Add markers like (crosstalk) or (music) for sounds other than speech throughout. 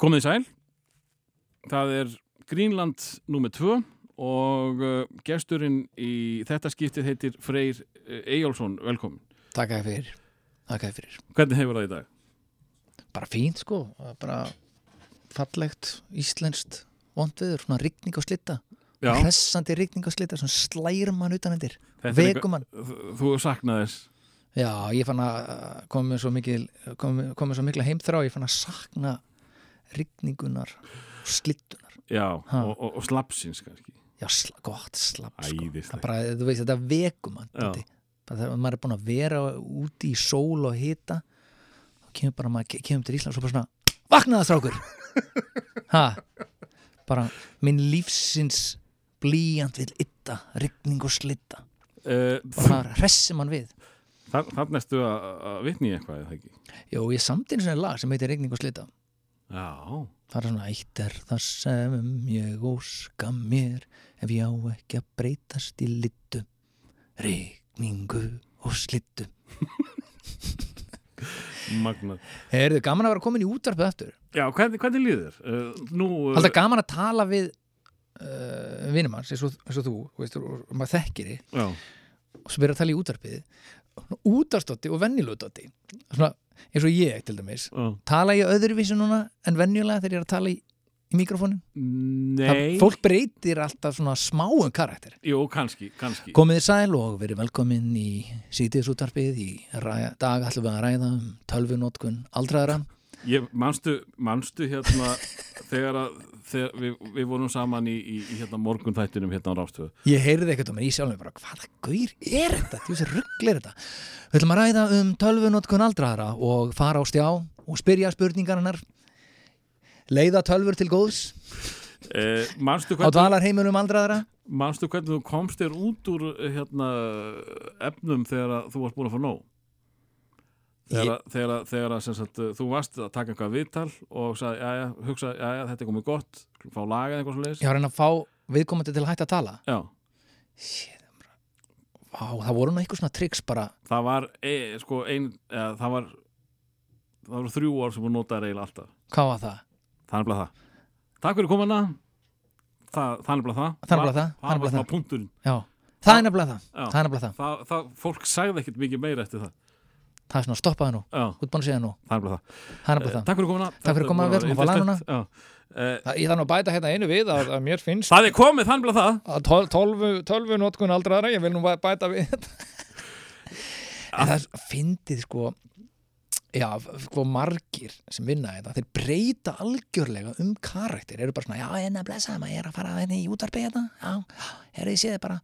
Komið sæl. Það er Greenland nummer 2 og uh, gesturinn í þetta skiptið heitir Freyr uh, Eyjálsson. Velkomin. Takk að fyrir fyrir Hvernig hefur það í dag? Bara fínt sko Bara fallegt, íslenskt vondviður, svona rigning og slitta Já, hressandi rigning og slitta svona slærum mann utan endir þetta er vekum mann Þú saknaði þess. Já, ég fann að komið svo mikil komið komi svo mikla heimþrá ég fann að sakna rigningunar og slittunar. Já, Ha. og, og, og slapsins kannski. Já, sl gott slapp sko. Þú veist, þetta vekum maður er búin að vera úti í sól og hita og kemur bara maður ke- kemur til Ísland og bara svona vaknaða strákur! (laughs) Ha, bara minn lífsins blíjant vil ytta, rigning og slitta. Uh, bara hressi mann við. Þannig erstu að, að vitni í eitthvað, eða ekki? Jó, ég samti einu svona lag sem heitir rigning og slitta Já, það er svona eitt er það sem ég óska mér ef ég á ekki að breytast í littu rigningu og slittu (laughs) magnað. Er þið gaman að vera komin í útvarpið eftir? Já, hvernig, hvernig líður? Uh, nú, uh, Alltaf gaman að tala við uh, vinnum hans eins og, þú, veist, og, og maður þekkir þið og svo byrja að tala í útvarpið útvarsdótti og venjulóðdótti svona eins og ég til dæmis já. tala ég öðruvísi núna en venjulega þegar ég er að tala í, í mikrofónin Nei. fólk breytir alltaf svona smáum karakter Jú, kannski, kannski. komið þið sæl og verið velkomin í sítiðsútvarpið í dag ætlum við að ræða um tölvunótkun aldraðara Ég, manstu, manstu hérna þegar, að, þegar við, við vorum saman í, í, í hérna morgunþættinum hérna á Rástöðu. Ég heyrði ekkert um mér í sjálfum bara, hvaða gaur er þetta? Þú veist, ruggl er þetta? Við ætlum að ræða um tölvunótkun aldraðara og fara á stjá og spyrja spurningarinnar leiða tölvur til góðs Eh, á hvernig, dvalarheimilum aldraðara manstu hvernig þú komst þér út úr eh, hérna, efnum þegar að þú varst búin að fá nóg? Þegar, þegar, þegar sagt, þú varst að taka eitthvað viðtal og sagði, jæja, hugsa, jæja, þetta er komið gott, fá lagað eitthvað svo leiðis. Ég var að fá viðkomandi til að hætta að tala Já, bara. Vá, það voru nú eitthvað svona triks bara það var, e, sko, ein, eða, það var, það voru þrjú ár sem þú notaði eiginlega alltaf. Hvað var það? Það er bara það. Takk fyrir komuna. Það, það er bara það. Það er bara það, það er Það bara var það. það punkturinn. Já, það er nefnilega það Já. Það er það Það, það, fólk sagði ekkert mikið meira eftir það. Það er svona, stoppaði nú, Já, út búin að segja nú það er bara það. Það er það Takk fyrir komuna. Takk fyrir komuna, við ætlum að fá. Já. Eh, Það- Ég nú að bæta hérna einu við að, að mér finnst Það er komið, það það. að tolvu, tölvu notkun aldraðara, ég vil nú bæ- bæta við þetta það fyndið sko já, sko margir sem vinna þetta, þeir breyta algjörlega um karakter, eru bara svona, já, en að blessa maður er að fara hérna í útarpi hérna já, er þið séð bara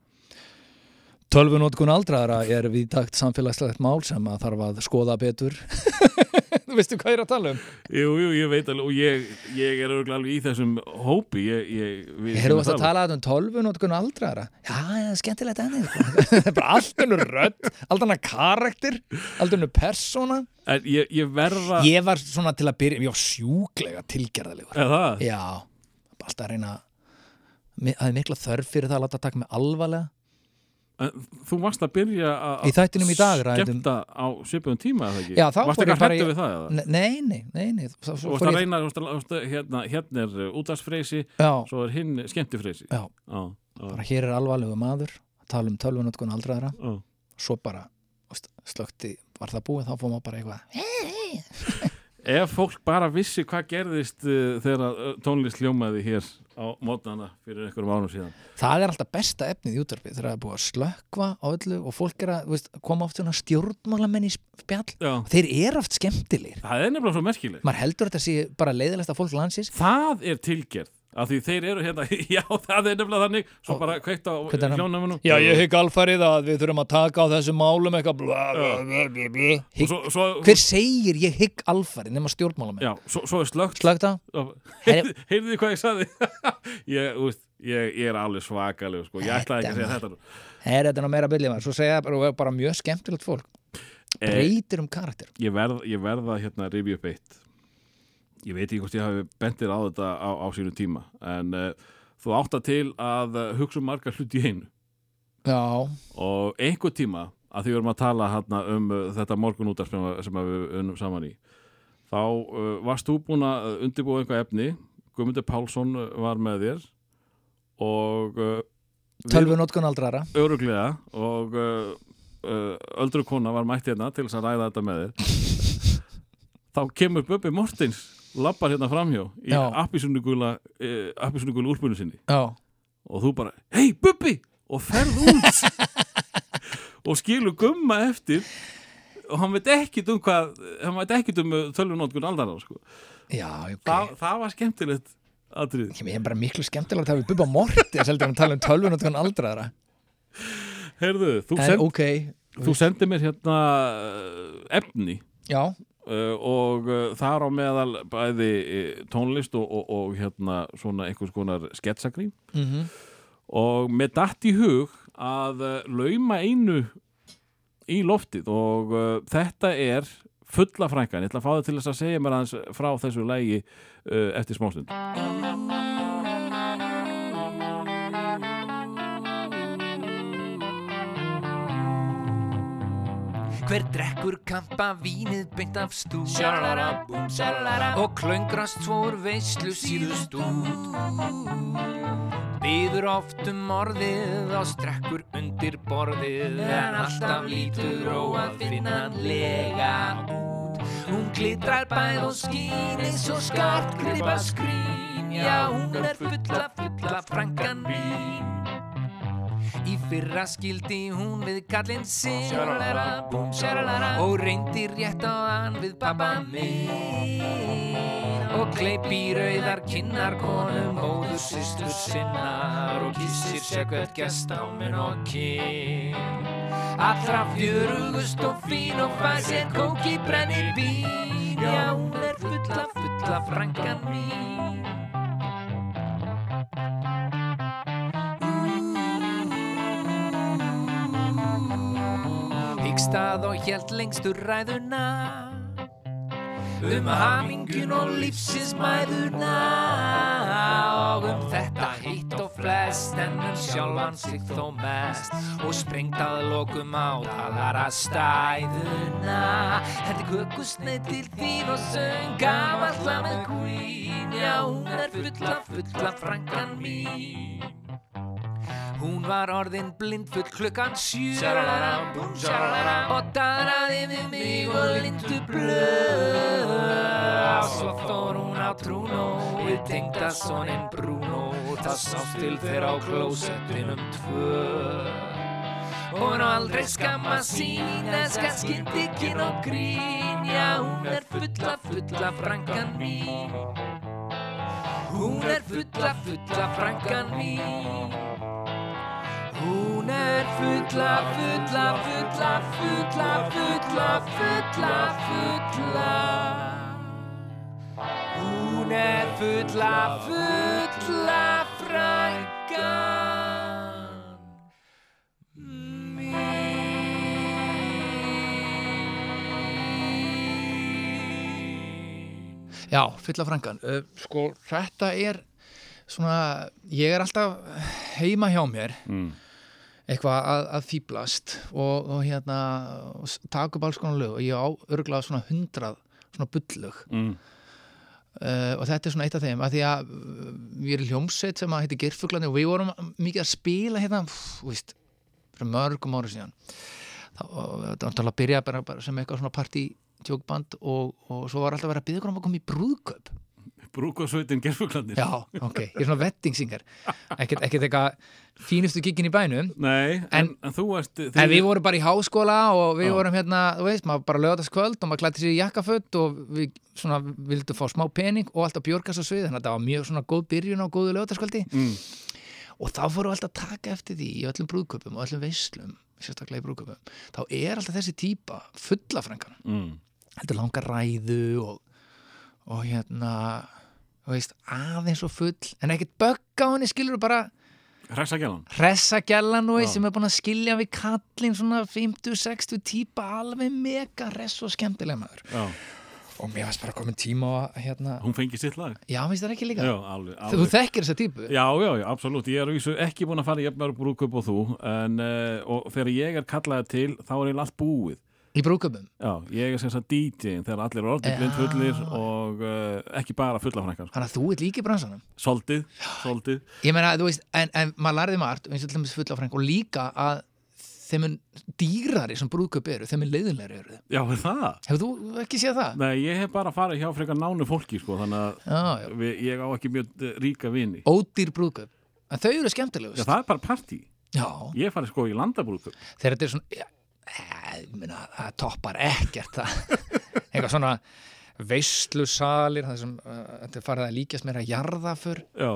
Tölvu notkun aldraðara er viðtakt samfélagslegt mál sem að þarf að skoða betur Þú (laughs) veistu hvað ég er að tala um? Jú, jú, ég veit alveg og ég, ég er örugglega alveg í þessum hópi. Ég, ég, Ég heyrðu að tala um tölvu notkun aldraðara Já, það er skemmtilegt ennið. Það (laughs) er bara allt önnur rödd allt önnur karakter, allt önnur persóna En ég, ég verða... Ég var svona til að byrja, ég var sjúklega tilgerðalegur Er það? Já, bara alltaf að reyna Það er mikla þörf fyrir það að láta taka mig alvarlega Þú varst að byrja að skemmta á svipum tíma eða ekki? Já, þá Varst fór ekki ég að bara hættu í- við það eða? Ne- Nei, nei, nei, nei Þú varst að reyna, varst að, varst að- hérna, hérna er útastfreysi, Já, svo er hinn skemmtifreysi. já, bara hér er alvarlegu maður að tala um tölvunotkun aldraðara já. svo bara slökti, var það búið þá fór maður bara eitthvað Ef fólk bara vissi hvað gerðist uh, þegar uh, tónlist hljómaði hér á mótnana fyrir einhverjum ánum síðan. Það er alltaf besta efnið í útvarpið þegar það er búið að slökva á öllu og fólk er að veist, koma oft svona stjórnmálamenn í spjall Já. og þeir eru oft skemmtilegir Það er nefnilega svo merkilegt. maður heldur að þetta sé bara leiðilegsta fólk landsins Það er tilgerð. Af því þeir eru hérna, (laughs) já það er nefnilega þannig, svo bara kveikt á hljónamunum. Já, ég hygg alfarið að við þurfum að taka á þessum málum eitthvað bla, bla, bla, Hygg, svo, svo, Hver segir ég hygg alfarið nema stjórnmálamenn? Já, svo, svo er slögt. Slögt á? Heyrðu þið hvað ég sagði? (laughs) ég, úst, ég, ég er alveg svakaleg, sko. Ég ætlaði ekki að segja Þetta þetta. nú. Er þetta nú meira maður? Svo segja bara, bara mjög skemmtilegt fólk Eh, breytir um karakter ég verð, ég verð að hérna rifja upp eitt ég veit ekki hvort ég hafi bentir á þetta á, á sínu tíma en uh, þú átt að til að uh, hugsa um margar hluti í einu. Já, og einhver tíma að því við erum að tala hérna um uh, þetta morgun útar sem, sem við unnum saman í þá uh, varst þú búin að undirbúa eitthvað efni. Guðmundur Pálsson var með þér og Tölvu notkun aldrara öruglega og öldru kona var mætt hérna til þess að ræða þetta með þér. (laughs) Þá kemur Bubbi Mortins lappar hérna framhjá í appisunugula uh, appisunugula úlpunni sinni. Já, og þú bara, hei Bubbi! Og ferð út. (laughs) Og skilur gumma eftir. Og hann veit ekkit um hvað hann veit ekkit um tölvunótkun aldara sko. já, ok. Þa, það var skemmtilegt atrið Ég er bara miklu skemmtilegt að við bubba morti að selja um að tala um tölvu notkun aldrara Heyrðu, þú, En send, ok, þú sendir mér hérna uh, efni. Já, uh, og uh, þar á meðal bæði uh, tónlist og, og, og hérna svona einhvers konar sketsagrín. Mhm. Og með datt í hug að lauma einu í loftið og þetta er fulla frænkan, ég ætla að fá það til þess að segja mér aðeins frá þessu lægi eftir smástund Hver drekkur kampa vínið beint af stú Sjalara, búm, sjalara Og klöngrast svo úr veislu síðust út. Býður oft um orðið og strekkur undir borðið. En alltaf lítur og að finna hann lega út. Hún glitrar bæð og skín eins og skart gripa skrín. Já, hún er fulla, fulla frangan mín Í fyrra skildi hún við kallinn sinn. Búm, og reyndi rétt á hann við pappa minn. Og kleip í rauðar kinnar konum móður sýstur sinnar. Og kissir sjökvætt gest á minn og kinn allra fjörugust og fín og fæ sér kóki brennir bín já hún er fulla fulla frangan mín Hyggstað og hjælt lengstur ræðuna Um hamingun og lífsins mæðuna. Og um þetta hitt og flest En um sjálfan sig þó mest. Og sprengt að lokum á talara stæðuna Hendi kökusneið til þín og söng Gamalla með queen. Já, hún er fulla, fulla frangan mín Hún var orðin blindfull klukkan sjaralara Og daraði við mig og lindu blöð Svo fór hún á trúnó Við tengda soninn Bruno Það sást til þeirra á klósettinum tvö Hún aldrei skamma sín Elskar skyndikinn og grín Já, hún er fulla, fulla frangan mín Hún er fulla, fulla frangan mín fulla, fulla, fulla, fulla, fulla, fulla, fulla. Hún er fulla, fulla frængan Já, fulla frangan uh, Sko, þetta er svona, ég er alltaf heima hjá mér. Mm. Eitthvað að, að fýblast og, og hérna taka upp alls konar lög og ég á örglað svona hundrað svona bullug Mm. uh, og þetta er svona eitt af þeim að því að uh, við erum hljómsveit sem að heiti Girfuglandi og við vorum mikið að spila hérna, þú veist fyrir mörgum ára síðan. Þá, var að byrja bara, bara sem eitthvað svona partí tjókband og, og svo var alltaf að vera að byggja um að koma í brúðkaup Brúkasveitin gerfuglandir Já, ok, ég er svona vettingsingar ekkert eitthvað fínustu gigin í bænum Nei, en, En- þú ert En við vorum bara í háskóla og við Já. vorum hérna, þú veist, maður bara lögðast kvöld og maður klætti sér í jakkaföld og við svona vildum fá smá pening og alltaf björgast á svið, þannig að þetta var mjög svona góð byrjun á góðu lögðaskvöldi mm. og þá fórum við alltaf að taka eftir því í öllum brúðköpum og öllum veislum, sérstaklega í brúðköpum þá er alltaf þessi típa fullafrængan Mm. heldur langa ræðu og, og hérna veist, aðeins og full en ekkert bögga á henni skilur bara? Og Já. sem er búin að skilja við kallinn svona 50-60 típa alveg mega hress og skemmtilega maður. Já, og mér varst bara komin tíma að hérna, hún fengi sitt lag. Já, finnst það ekki líka? Já, alveg, þú alveg. þekkir þessa típu? Já, já, já, absolutt, ég er vísu ekki búin að fara í jafnmörg brúðkaup og þú en, uh, og þegar ég er kallaði til þá er eiginlega allt búið í brúköpum Já, ég er sem sagt DJ-in þegar allir er orðið Já. blindfullir og uh, ekki bara fullafrækkan sko. þannig að þú ert líki í bransanum? Soldið, soldið. Ég meina, þú veist, en, en maður lærði margt eins og til dæmis fulla frænk og líka að þeim mun dýrari sem brúðköp eru, þeim mun leiðinlegri eru Já, er það? hefur þú ekki séð það? Nei, ég hef bara farið hjá frekar nánu fólki sko, þannig að Já, já. við, ég á ekki mjög eh, ríka vini. Ódýr brúðköp en þau eru Já, skemmtilegust það er bara partí. Já, Ég farið sko í landabrúðköp þegar þetta er svona það toppar ekkert það. (laughs) Eitthvað svona veistlusalir það sem uh, þetta farið að líkjast meira jarðaför. Já,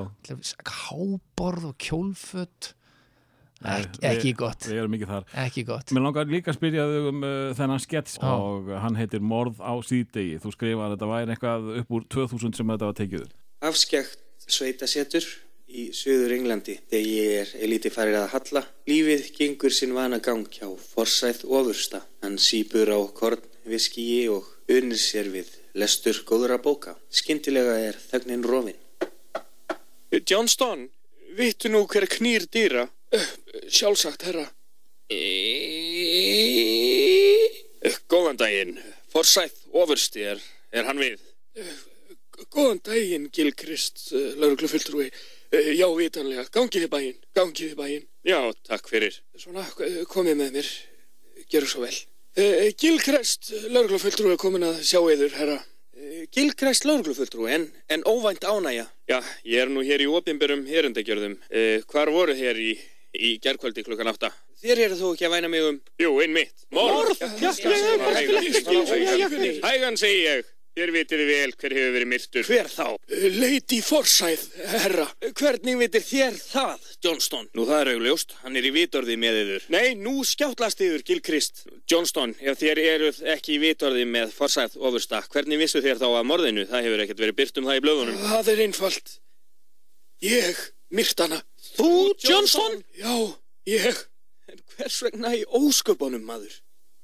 háborð og kjólföt. Nei, ekki, við- ekki gott. við þar. Ekki gott. Mér langar líka að spyrja þau um uh, þennan skets Já. og hann heitir Morð á síðdegi. Þú skrifar að þetta væri eitthvað upp úr 2000 sem þetta var tekið. Afskjagt sveitasetur í söður Englandi. Þegar ég er elíti farir að halla, lífið gengur sinn vana gang hjá forsæð ofursta. Hann sípur á korn, viskíi og unir sér við lestur góðra bóka. Skyndilega er þögnin rofin. Johnston, vittu nú hver knýr dýra? Sjálfsagt, herra. Góðan daginn, forsæð ofursti er, er hann við? Góðan daginn, Gilkrist, lauruglufulltrúi. Já, vitanlega. Gangið í bæinn, gangið í bæinn. Já, takk fyrir. Svona, eh, komið með mér. Gjörðu svo vel. Gilkrist, lauruglufulltrúi er komin að sjá yður, herra. Gilkrist lauruglufulltrúi, en, en óvænt ánægja. Já, ég er nú hér í opinberum herundagjörðum. Hvar voru hér í, í gerkvöldi klukkan átta? Þér eru þú ekki að væna mig um... Jú, einmitt. Morð! Hægan segi ég. Þér vitið vel hver hefur verið myrtur. Hver þá? Lady Forsyth, herra. Hvernig vitir þér það, Johnston? Nú það er augljóst, hann er í vitorði með yður. Nei, nú skjáttlast yður, Gilkrist. Johnston, ef þér eruð ekki í vitorði með Forsyth ofursta, hvernig vissu þér þá að morðinu? Það hefur ekkert verið byrt um það í blöðunum. Það er einfalt. Ég myrt hana. Þú, Johnston? Já, ég. En hvers vegna í ósköpunum, maður?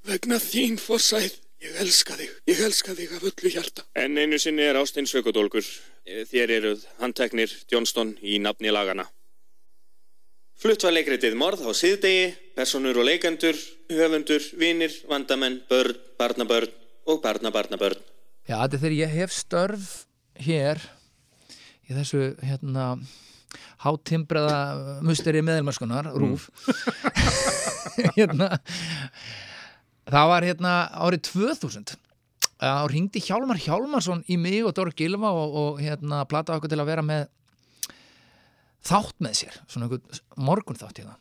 Vegna þín, Forsyth. Ég elska þig. Ég elska þig af öllu hjarta. En einu sinni er ástinn sökudólkur. Þér eruð handteknir Johnston í nafni lagana. Flutt var leikritið morð á síðdegi, personur og leikendur, höfundur, vinir, vandamenn, börn, barnabörn og barnabarnabörn. Já, þetta er þegar ég hef störf hér í þessu hérna hátimbraða musteri meðelmarskunar, rúf (laughs) hérna það var hérna árið 2000 þá ringdi Hjálmar Hjálmarsson í mig og Dóra Gilva og, og hérna plataði okkur til að vera með þátt með sér, svona einhvern morgun þátt hérna.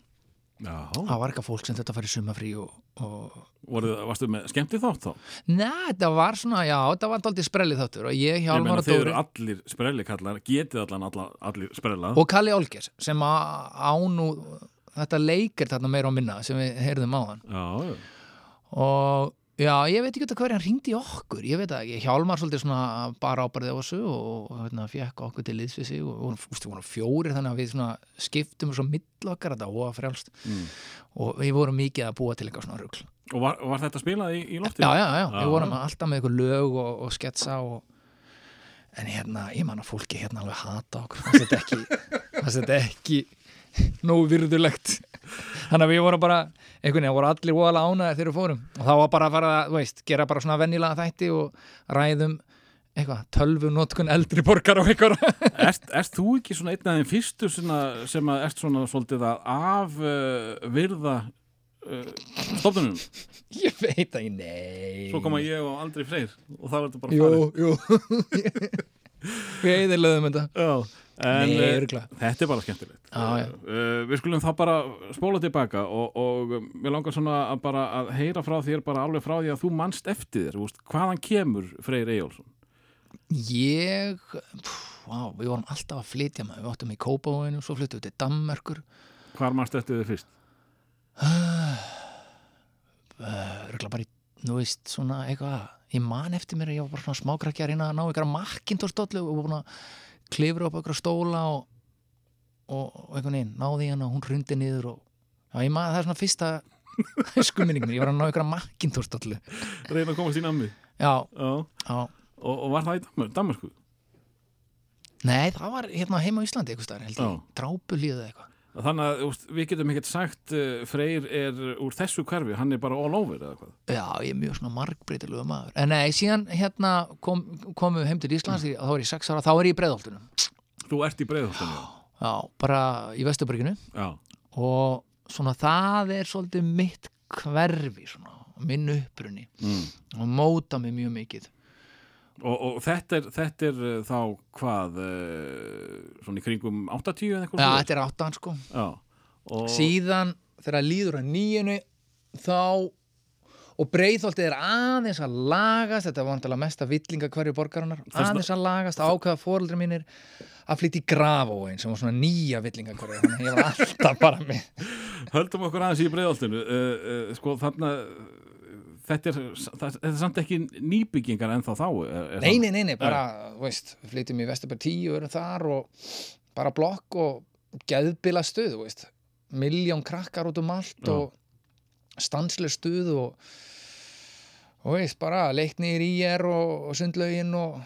Já, það var eitthvað fólk sem þetta færi sumafrí og, og Voruð, varstu með skemmti þátt þá? Nei, þetta var svona, já, þetta var aldrei sprellið þáttur og ég, Ég Hjálmar meina og þeir Dóri eru allir sprellikallar, getið allan alla, allir sprella. Og Kalli Olgers sem á- á nú þetta leikir þarna meira á minna sem við heyrðum á hann Já, já og já, ég veit ekki hvað hann ringdi í okkur, ég veit það ekki, Hjálmar svolítið svona bara ábærið á þessu og hérna fekk okkur til liðs við sig og og, úst, við vorum fjórir þannig að við svona skiptum svo mill okkar þetta og frjálst Mm. og við vorum mikið að búa til eitthvað svona rugl Og var, var þetta spilað í, í lofti? já, já, já, Já. við vorum alltaf með eitthvað lög og, og sketsa og en hérna, ég man að fólki hérna alveg hata okkur, fannst þetta ekki nógu virðulegt. Þannig að við vorum bara einhvern veginn, voru allir óalega ánæðir þegar við fórum. Og þá var bara að fara að, þú veist, gera bara svona vennilega þætti og ræðum eitthvað, tölvu notkun eldri borgar og eitthvað. Ert, ert þú ekki svona einn af þeim fyrstu svona, sem að ert svona svolítið að af uh, uh, stofnunum? ég veit að ég, nei. Svo koma ég og Andri Freyr og það þetta bara jú, farið. jú við eðilegðum þetta Já, en Nei, eh, þetta er bara skemmtilegt. Uh, við skulum þá bara spóla tilbaka og, og við langar svona að bara að heyra frá þér bara alveg frá því að þú manst eftir þér, veist, hvaðan kemur Freyr Eyjólfsson? Ég, pff, vá, við vorum alltaf að flytja maður, við áttum í Kópavóinu, svo flyttum við til Danmerkur, Hvar manst eftir þér fyrst? (sighs) örgulega bara í, nú veist, svona eitthvað, ég man eftir mér, ég var bara svona smákrakki að reyna að ná ykkur að makkintórstollu og búin að klifra upp ykkur stóla og, og, og einhvern veginn, náði hann og hún hrundi niður og, já, man, það er svona fyrsta (laughs) skuminning mér, ég var að ná ykkur að makkintórstollu, Reyna að komast í nammi. já, Já. Og, og var það í Danmör, Danmörsku? nei, það var hérna heima á Íslandi eitthvað staðar, held ég, drápulíðu eitthvað, Þannig að úst, við getum ekkert sagt uh, Freyr er úr þessu hverfi, hann er bara all over eða hvað. Já, ég er mjög svona margbreytilegu maður En nei, síðan hérna kom, komum við heim til Íslands mm. þá var ég sex ára, þá er ég í breiðholtunum Þú ert í breiðholtunum. Já, bara í Vesturberginu Já, og svona það er svolítið mitt hverfi svona, minn upprunni mm. og móta mig mjög mikið og, og þetta er, þetta er uh, þá hvað, uh, svona í kringum 80 eða eitthvað? Svoleiðis? þetta er áttan sko Já, og síðan þegar líður að nýjunu þá og breiðholtið er aðeins að lagast þetta var vantilega mesta villinga hverju borgarinnar Þess- aðeins að lagast, ákveða fóreldri mínir að flytja í grafóin sem var svona nýja villinga hverju þannig að ég var alltaf bara með höldum okkur aðeins í breiðholtinu. Uh, uh, sko, þarna, þetta er, það, þetta er samt ekki nýbyggingar en þá þá. Er, er nei, nei, nei, nei, bara, veist flytjum í Vesturberg 10 og erum þar og bara blokk og geðbila stuð, veist miljón krakkar út um allt Já. og stanslega stuð og og veist, bara leiknir í er og, og sundlaugin og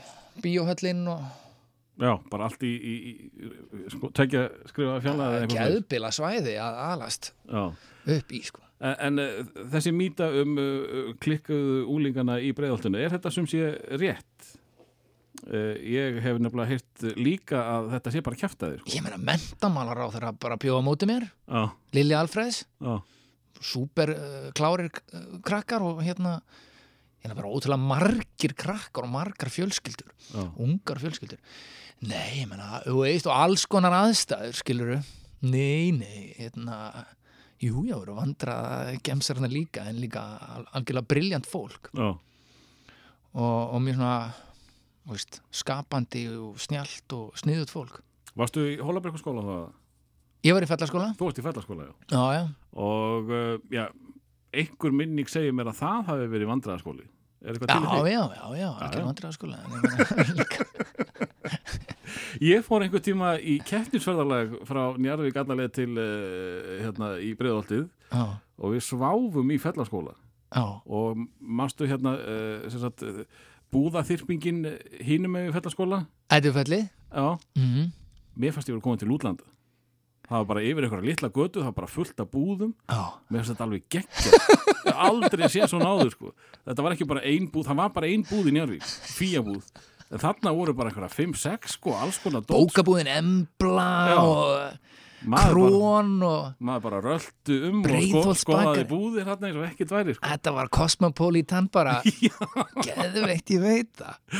bíóhöllin og Já, bara allt í, í, í sko, tekja skrifa fjalla eða eitthvað. svoleiðis. geðbila svæði að alast Já. upp í sko. En, en uh, þessi mýta um uh, klikkuðu úlingana í breiðholtinu, er þetta sem sé rétt? Uh, ég hef nefnilega heyrt líka að þetta sé bara kjaftaði. Sko. ég meina mentamálar á þeirra bara bjóða á móti mér Já, Lilja Alfreðs, já, súper uh, klárir uh, krakkar og hérna hérna bara ótrúlega margir krakkar og margar fjölskyldur já. ungar fjölskyldur nei, ég meina, og alls konar aðstæður, skiluru nei, nei, hérna jú, já, eru vandraða gemsarna líka en líka al algjörlega briljant fólk og, og mjög svona veist, skapandi og snjált og sniðut fólk Varstu í Hólabrekkuskóla það? ég var í fellaskóla Þú varst í fellaskóla, já. já, já, Og uh, já, einhver minning segir mér að það hafi verið. Er eitthvað já, já, já, já, já. algjör vandraða skóla en (laughs) ég fór einhver tíma í keppnisferðarlag frá Njarðvík allarleið til uh, hérna í breiðholtið já, og við sváfum í fellaskóla. já, og mástu hérna uh, sagt, uh, búðaþyrpingin hínum með fellaskóla? Ættufelli já, mm mér fannst ég verið komin til útlanda. Það var bara yfir einhverja litla götu það var bara fullt af búðum. Já, mér fannst þetta alveg geggja aldrei séð svona áður sko. þetta var ekki bara ein búð, það var bara ein búð í Njárvík fíabúð, en þarna voru bara einhverja 5-6 sko, alls konar dót bókabúðin Embla Já. og maður bara, Krón og maður bara röldu um og sko, Breiðholtsbakari. skoðaði búðir hérna eins og ekkert væri sko. Þetta var Cosmopolitan bara. (laughs) Geðveikt, ég veit það.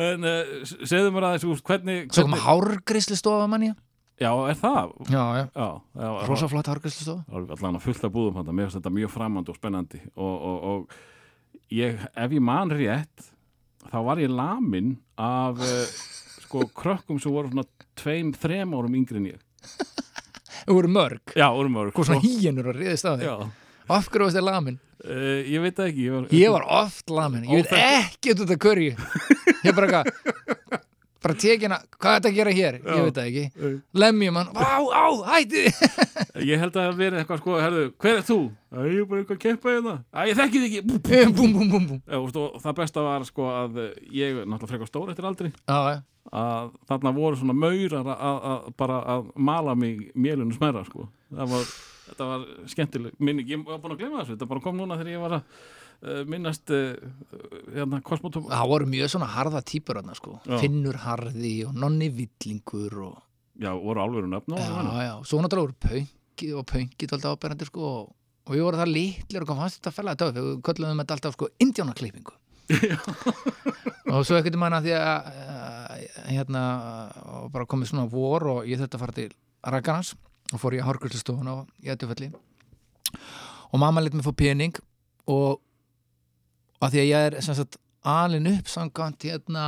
En uh, segðu mér aðeins úr hvernig, Svo kom hvernig hárgrislu stofa manni já, er það? Já, já. Já, já, Rosa flott hárgrislu stofa Það var allan að fullt af búðum hann, mér finnst þetta mjög framandi og spennandi. Og, og, og ég, ef ég man rétt þá var ég lamin af uh, sko krökkum sem voru svona tveim, þrem árum yngri en ég. Það voru mörg. Já, voru Hvað svona hýjenur að riðist á þig. Já, Af hverju varst þið lamin? uh, ég veit ekki Ég var, Ég var oft lamin Ég veit ekki af hverju. Ég bara eitthvað Bara tekina, hvað er þetta að gera hér? Ég Já. veit það ekki Lemjum hann, á, á, hætti (laughs) Ég held að það verið eitthvað sko, herðu, hver er þú? Æ, ég er bara eitthvað að keppa hérna Æ, ég þekki þig ekki Bú, bú. Búm Já, og og það besta var sko að eh, ég, náttúrulega frekar stór eftir aldri Já, að þarna voru svona maurar að, bara að mala mig mélunum smerra sko. það var, þetta var skemmtileg minning, ég var búin að glemma þessu þetta bara kom núna þegar ég var að minnast uh, hérna kosmotóm Það voru mjög svona harða típur hann sko. Já. Finnur harði og nonni villingur og já, voru alvöru nöfn og svo náttúrulega voru pöngið og pöngið alltaf áberandi sko og, við vorum það litlir og hvað fannst þetta fæla þetta við köllum þetta alltaf sko indjánaklippingu (laughs) og svo ekkert manna því að uh, hérna bara komið svona vor og ég þurfti að fara til Rakarnas og fór ég að hárgjöldstofun og ég ættufelli og mamma lit mig fór pening og að því að ég er sagt alin upp samkvæmt hérna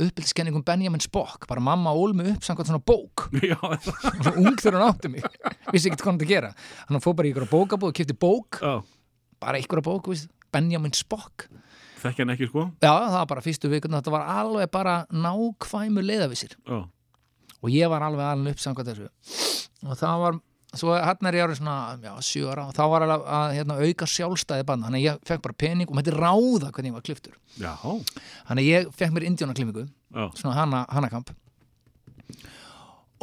uppbyldskenningum Benjamin Spock. Bara mamma ól mig upp samkvæmt svona bók. (laughs) Já, og svo ung þegar hún átti mig. Vissi ekkert hvað hann að gera. Hann fór bara í ykkur bókabóð og kipti bók. Já, bara ykkur bók, veist, Benjamin Spock. Þekki hann ekki sko? Já, það var bara fyrstu vikuna, þetta var alveg bara nákvæmu leiðavísir já, og ég var alveg alveg upp samkvæmt þessu. Og það var, svo hann er ég árið svona já, sjö ára þá var alveg að hérna, auka sjálfstæði bann, þannig að ég fekk bara pening og mætti ráða hvernig ég var kliftur já, þannig að ég fekk mér indjónaklimingu svona hana, hanakamp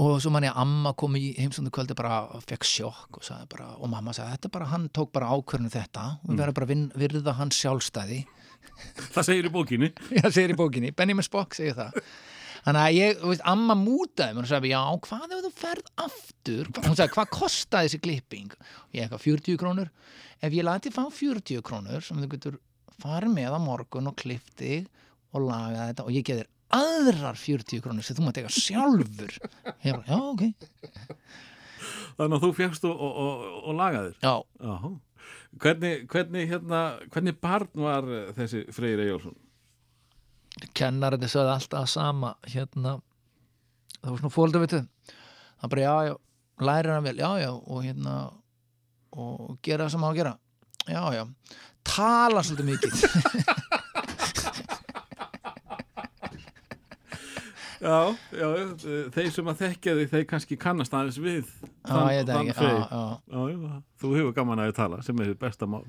og svo manni að amma kom í heimsöndu kvöldi bara og fekk sjokk og, bara, og mamma sagði þetta bara, hann tók bara ákvörðinu þetta. Og við verðum bara vin- virða hans sjálfstæði. Það segir í bókinni. (laughs) Já, segir í bókinni, Benjamin Spock segir það Þannig að ég, veist, amma mútaði mér og sagði, já, hvað ef þú ferð aftur? Hún sagði, hvað kostaði þessi klipping? Og ég eitthvað, 40 krónur Ef ég lati fá 40 krónur sem þú getur farið með á morgun og klippt þig og lagað þetta og ég geð þér aðrar 40 krónur sem þú maður teka sjálfur Ég bara, já, ok Þannig að þú fjækst og, og, og, og lagaðir Já, Hvernig, hvernig, hérna, hvernig barn var þessi Freyr Eyjólfsson? Kennarinn sagði alltaf sama hérna það var svona við það bara já, já, lærir hann vel já, já, og hérna og gera það sem á að gera. Já, já, tala svolítið mikið. (laughs) Já, já, þeir sem að þekkja þig, þeir kannski kannast aðeins við já, ég veit ekki, Freyr. já, já, Já, já, þú hefur gaman að þið tala sem er þitt besta mál.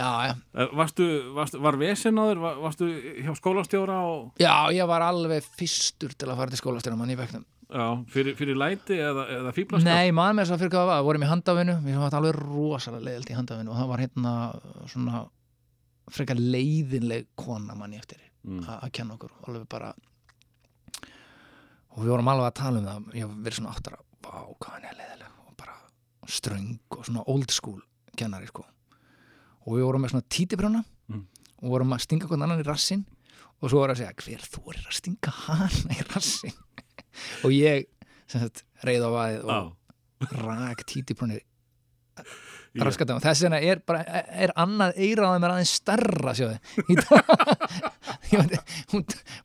Já, já. Eh, Varstu, varstu var vesen á þér, Var- varstu hjá skólastjóra og, já, ég var alveg fyrstur til að fara til skólastjóra mann í veknum já, fyrir, fyrir læti eða, eða fíblaskap? Nei, maður með þess að fyrir hvað var, vorum í handafinu við sem var alveg rosalega leiðilt í handafinu og það var hérna svona frekar leiðinleg kona manni eftir Mm. að kenna okkur. Alveg bara og við vorum alveg að tala um það ég verið svona áttar að vá, hvað hann er leiðileg og bara ströng og svona old school kennari sko og við vorum með svona títibrjóna Mm. og vorum að stinga hvern annan í rassin og svo vorum að segja hver þú er að stinga hana í rassin (laughs) og ég sagt reið á vaðið og Já, rak títibrjónir Já. raskatum og þess vegna er bara er annað eiraðið mér aðeins starra sjáðu. (laughs)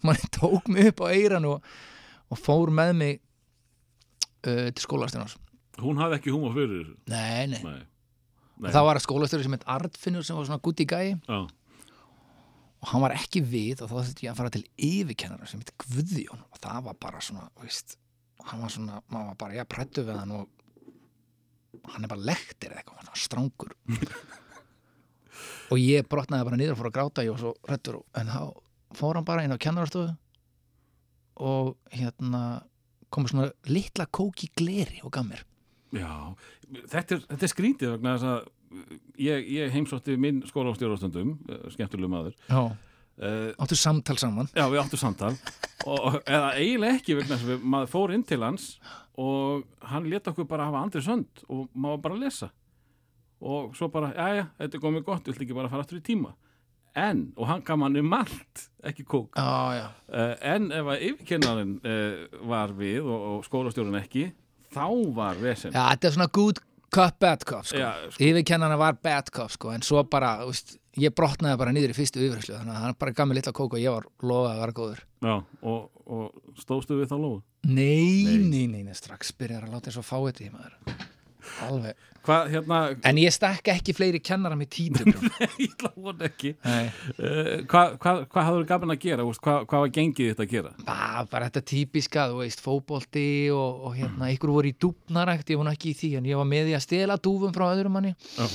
Mann tók mig upp á eiran og, og fór með mig uh, til skólastjónars hún hafði ekki húma fyrir nei, nei, Nei. Það var skólastjóri sem heit Artfinnur sem var svona gutt í gæi Já, og hann var ekki við og þá þurfti ég að fara til yfirkennara sem heit Guðjón. Og það var bara svona, veist hann var svona, maður var bara, ég prættu við hann og hann er bara lektir eða eitthvað, hann var strángur (laughs) og ég brotnaði bara niður og fór að gráta ég var svo rættur en þá fór hann bara inn á kennarastofu og hérna komið svona litla kóki gleri og gaf mér já. Þetta, er, þetta er skrítið vegna þess að ég, ég heimsótti minn skólastjórastundum, skemmtulegum maður. Já. Uh, áttu samtal saman Já, við áttum samtal (laughs) og, eða eiginlega ekki vegna þess að við- maður fór inn til hans og hann leta okkur bara hafa andri sönd og maður bara lesa og svo bara, já, já, þetta er komið gott viltu ekki bara fara aftur í tíma en, og hann gaf manni malt, ekki kók Já, já, uh, en ef að yfirkennarinn uh, var við og, og skólastjórun ekki þá var vesen. Já, þetta er svona good cup, bad cup sko. Sko. yfirkennana var bad cup sko, en svo bara, veist, ég brotnaði bara niður í fyrstu yfirherslu, þannig að hann bara gaf mér litla kók og ég var lofað að vera góður. Já, og, og stóðstu við þá lóðu Nei, nei, nei, nei, strax byrjar að láta þess að fá þetta í maður Alveg. Hvað, hérna, En ég stakk ekki fleiri kennara með títur (laughs) ég láði ekki. Uh, Hvað hva, hva hafður gaman að gera, hvað, var gengið þetta að gera? Bara, bara þetta típiska, þú veist, fótbolti og, og hérna, ykkur voru í dúfnarækt ég nú ekki í því, en ég var með því að stela dúfum frá öðrum manni. Já.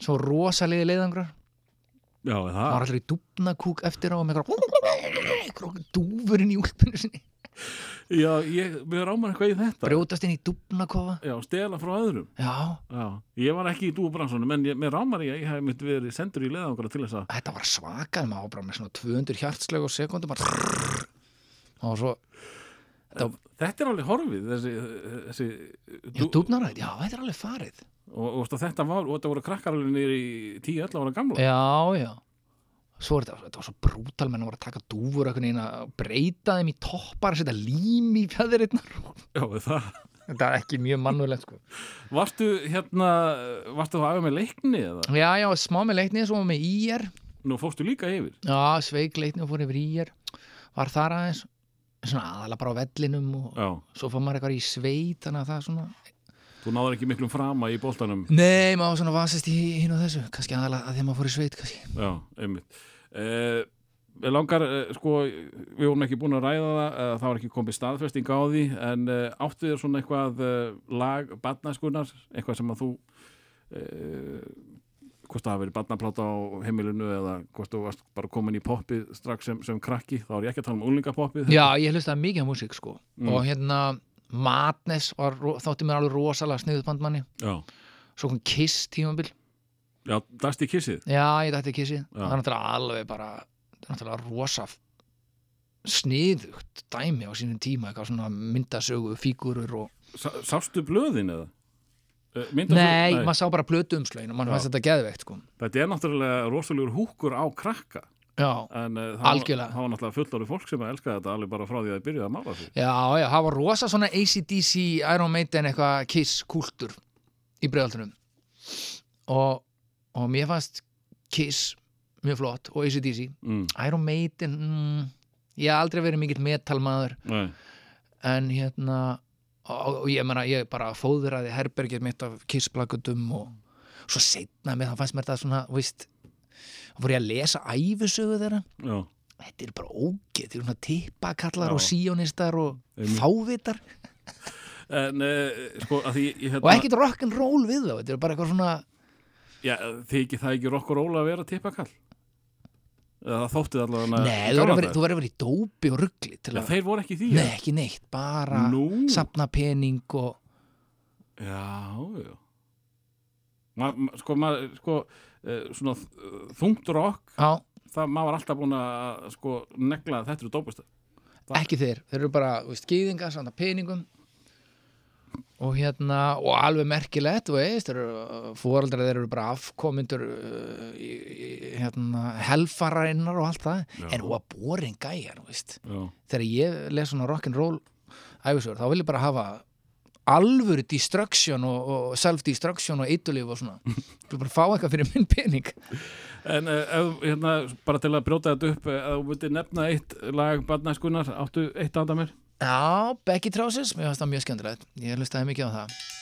Svo rosalegi leiðangrar. Já, Það? Var allir í dúfnakúk eftir á með eitthvað dúfurinn í úlpunu sinni Já, ég, við rámar eitthvað í þetta. Brjótast inn í dúfnakofa. Já, stela frá öðrum. Já, Já, ég var ekki í dúbransunum en ég, mér rámar ég ég hef mitt verið sendur í leðangra til þess að þetta var svakar maður bara með svona 200 hjartslag og sekundum og svo Þetta er alveg horfið þessi, þessi Já, dúfnarækt, já, þetta er alveg farið. Og, og, þetta var, og þetta voru krakkar alveg niður í 10-11 ára gamla. Já, já Svo er þetta, þetta var svo brútal menn voru að taka dúfur að breyta þeim í toppar setja lím í fjæðirinnar Já, það? Þetta er ekki mjög mannulegt sko. Varstu hérna, varstu það aðeins með leikni eða? Já, já, smá með leiknið, svo með ír. Nú fórstu líka yfir. Já, sveik leiknið og fór yfir ír. Var þar aðeins svona aðalega bara á vellinum og Já, svo fór maður eitthvað í sveit þannig að það svona þú náður ekki miklum frama í boltanum. Nei, maður var svona vasist í hinn og þessu. Kannski aðalega að því að maður fór í sveit kannski. Já, einmitt. Eh, Við langar, eh, sko, við vorum ekki búin að ræða það, eh, það var ekki komið staðfesting á því, en eh, áttu þér svona eitthvað eh, lag, badnaskunar, eitthvað sem að þú, eh, hvort það hafi verið badnapláta á heimilinu eða hvort þú varst bara komin í poppið strax sem, sem krakki, þá er ég ekki að tala um úlingapoppið. Já, ég hlustaði mikið á músík sko. Mm. og hérna Madness var, þótti mér alveg rosalega sniðutbandmanni já, svo kom Kiss tímabil. Já, í kissið? Já, ég dætti Kissið. Það er náttúrulega alveg bara það er náttúrulega rosa sniðugt dæmi á sínum tíma eitthvað svona myndasögu, fígurur og Sá, Sástu blöðin eða? Eh, myndasögu- nei, maður sá bara plötu umslögin og mann fannst þetta geðveikt sko. Þetta er náttúrulega rosalegur húkur á krakka já, en uh, það, var, það var náttúrulega fullorði fólk sem að elska þetta alveg bara frá því að það byrjuði að mála sig. Já, já, það var rosa svona ACDC, Iron Maiden eitthvað Kiss kúltur í bregaldunum og, og mér fannst Kiss mjög flott og ACDC mm. Iron Maiden mm, ég hef aldrei verið mikill metalmaður. Nei, en hérna og, og ég meina, ég bara fóðraði herbergið mitt af kissplakutum og svo setna með það fannst mér það svona, veist þá fór ég að lesa æfisögu þeirra. Já, þetta er bara ógeð, þetta er svona tippakallar og síónistar og Einmitt. fávitar. En uh, sko því ég, hérna, og ekkert rock'n'roll við þá, þetta er bara eitthvað svona já, þykir það ekki róla að vera tippakall? Það þótti allavega nei, þú verður vera í dópi og ruggli að, þeir voru ekki því nei, ekki neitt bara Nú, sapna pening og já, já. Ma, ma, sko, ma, sko svona uh, þungt rokk já, það maður alltaf búin að sko negla þetta eru dópust Það- ekki þeir þeir eru bara, gýðingar, samt peningum. Og hérna og alveg merkilegt, veist þeir eru, fóreldrar þeir eru bara afkomindur uh, í, í, hérna helfarainnar og allt það. Já. en hún var boring gæjar, veist. Þegar ég les svona rock'n'roll æfisögur, þá vil ég bara hafa alvöru destruction og, og self-destruction og eitulif og svona. (laughs) Ég vil bara fá eitthvað fyrir minn pening. En uh, hérna, bara til að brjóta þetta upp, uh, ef þú myndir nefna eitt lag barnæskunar, áttu eitt anda mér? Já, Becky Trousers, mér finnst það mjög skemmtilegt. Ég hlustaði mikið á það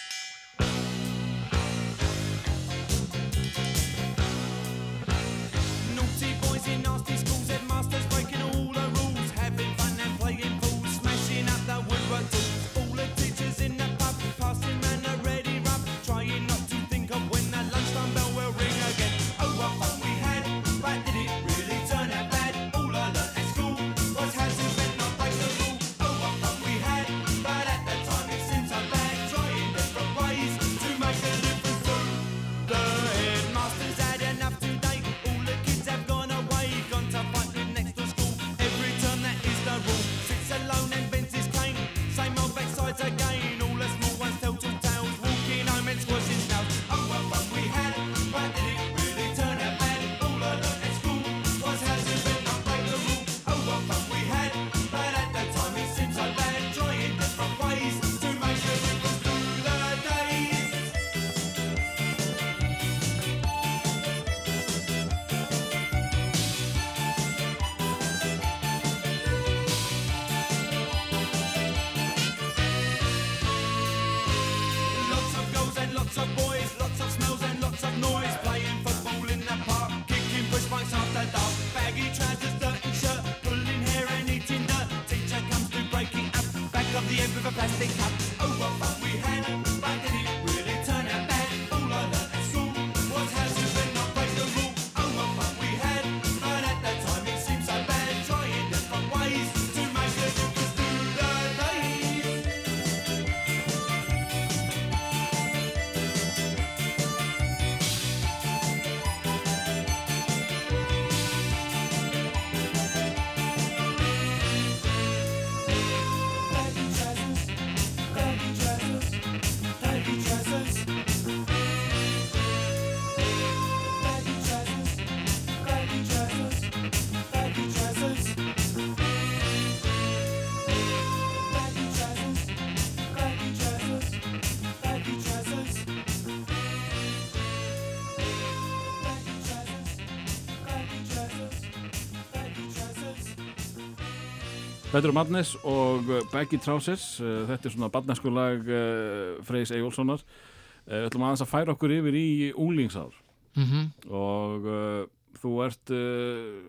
Þetta eru Madness og uh, Baggy Trousers uh, þetta er svona badnæsku lag uh, Freys Eyjólfssonar uh, Við ætlum aðeins að færa okkur yfir í unglingsár. Mm og uh, þú ert uh,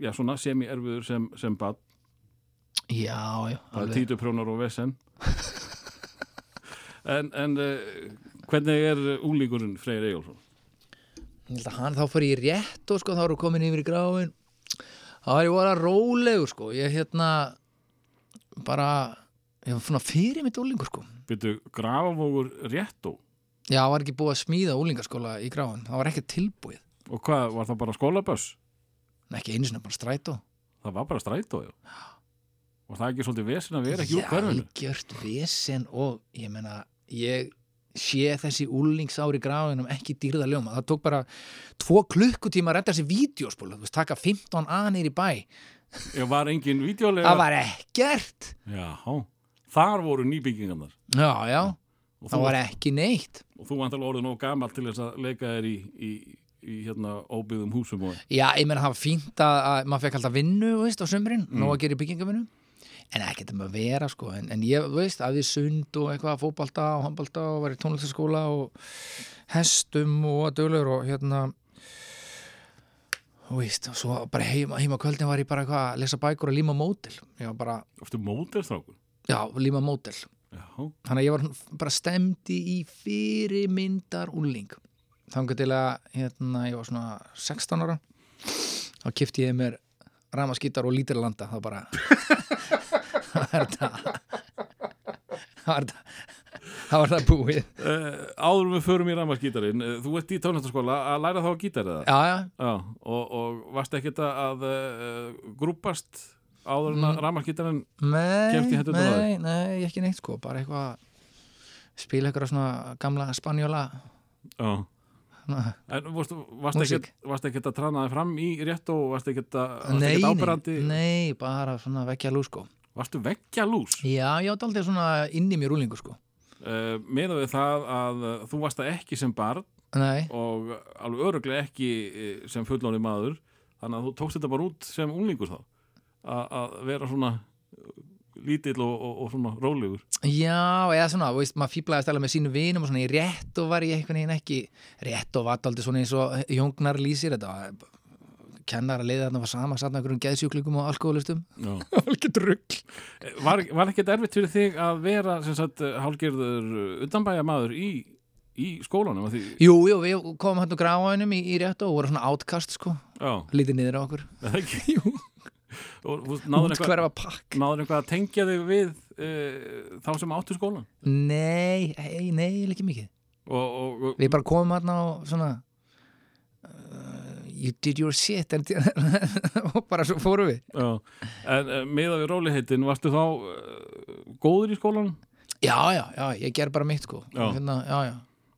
já svona semi-erfiður sem, sem bad Já, já, það er alveg. títuprjónar og vesen. En, en uh, hvernig er unglingurinn Freyr Eyjólfsson? Ég held að hann þá fyrir rétt og sko þá eru komin yfir í gráin. Þá er ég voru að rólegur sko. Ég hérna bara ég var svona fyrir mitt úlingur sko. Byrju, grafavógur réttó? Já, það var ekki búið að smíða úlingaskóla í gráðan það var ekki tilbúið, og hvað, var það bara skólaböss? En ekki einu sinni bara strætó. Það var bara strætó, já. Og það er ekki svolítið vesin að vera ekki úr hverfinu? gjört vesen og ég meina, ég sé þessi úlingsári gráðinum ekki dýrða ljóma, það tók bara tvo klukkutíma að redda þessi vídeospól, þú veist, taka 15 anir í bæ ég var engin vídeolega það var ekkert. Já, þar voru nýbyggingarnar. Já, já, og það var ekki neitt. Og þú vantar orðið nóg gammal til þess að leika þér í, í, í hérna óbyggðum húsum og já, ég meina, það var fínt að, að maður fekk alltaf vinnu, veist, á sömurinn Mm. nóg að gera byggingavinnu. En ekkert um að vera, sko, en, en ég, veist, að við sund og eitthvað fótbalta og handbalta og var í tónlistaskóla og hestum og að dölur og hérna þú veist, og svo bara heima, heima kvöldin var ég bara eitthvað að lesa bækur og líma mótil ég var bara, eftir mótelstrákur já, líma mótil þannig að ég var bara stemdi í fyrirmyndar úling þangar til að hérna, ég var svona 16 ára þá kifti ég mér ramaskítar og lítir landa. Þá bara (laughs) það var þetta það var þetta það var það búið. Uh, áður en við förum í ramaskítarinn uh, þú ert í tónlistaskóla að læra þá að gítar eða? já, já, og, og varst ekkert að, að uh, grúpast áður en að Mm. ramaskítarinn nei, Keypti í á nei, nei, ekki neitt sko bara eitthvað spila eitthvað svona gamla spanjóla Já. En varst, varst, Músík. ekkert, varst ekkert að trana þig fram í rétt og varst ekkert, að, varst nei, bara svona vekja lús sko. Varstu vekkja lús já, ég átti aldrei svona inn í mér úlingu sko uh, með við það að þú varst það ekki sem barn nei, og alveg öruglega ekki eh, sem fullóni maður þannig að þú tókst þetta bara út sem unglingur þá A- að vera svona eh, lítill og, og, og svona rólegur. Já, eða svona, veist, maður fýblaðist alveg með sínu vinum og svona í rétt og var ég einhvern veginn ekki rétt og var aldrei svona eins og Jóngnar lýsir þetta var kennar að leiða þarna var sama satt með einhverjum geðsjúklingum og alkoholistum Já. (laughs) alveg drugg Var, var ekkert erfitt fyrir þig að vera sem sagt hálgerður utanbæja maður í, í skólanum? Því, Jú, jú, við komum hann og gráðunum í, í rétt og voru svona átkast sko. Já, lítið niður á okkur. (laughs) Jú. Náður eitthvað, náður eitthvað að tengja þig við uh, þá sem áttu skólan Nei, ei, nei, ekki mikið. Og, og, og Við bara komum hann og svona uh, You did your shit (laughs) og bara svo fórum við. Já, en uh, meða við róliheitin varstu þá uh, góður í skólanum? Já, já, já, ég ger bara mitt sko. Já. Hérna, já, já.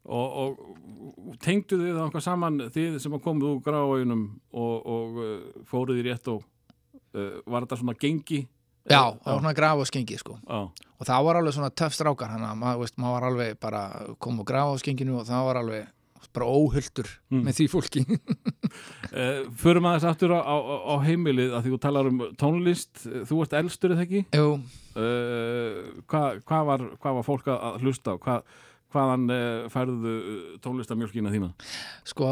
Og, og tengdu þið það eitthvað saman þið sem að komið úr gráauðunum og, og uh, fóruð í rétt og uh, var þetta svona gengi? Já, það var svona skengi sko. Og það var alveg svona töff strákar hann að maður, maður var alveg bara kom á skenginu og það var alveg bara óhulltur Mm. með því fólki. Uh, (laughs) förum aðeins aftur á, á, á heimilið að því þú talar um tónlist. Þú ert elstur eða ekki? Jú, uh, hvað, hvað, var, hvað var fólk að- hlusta á? Hvað, hvaðan uh, færðu tónlistamjölkina þína? Sko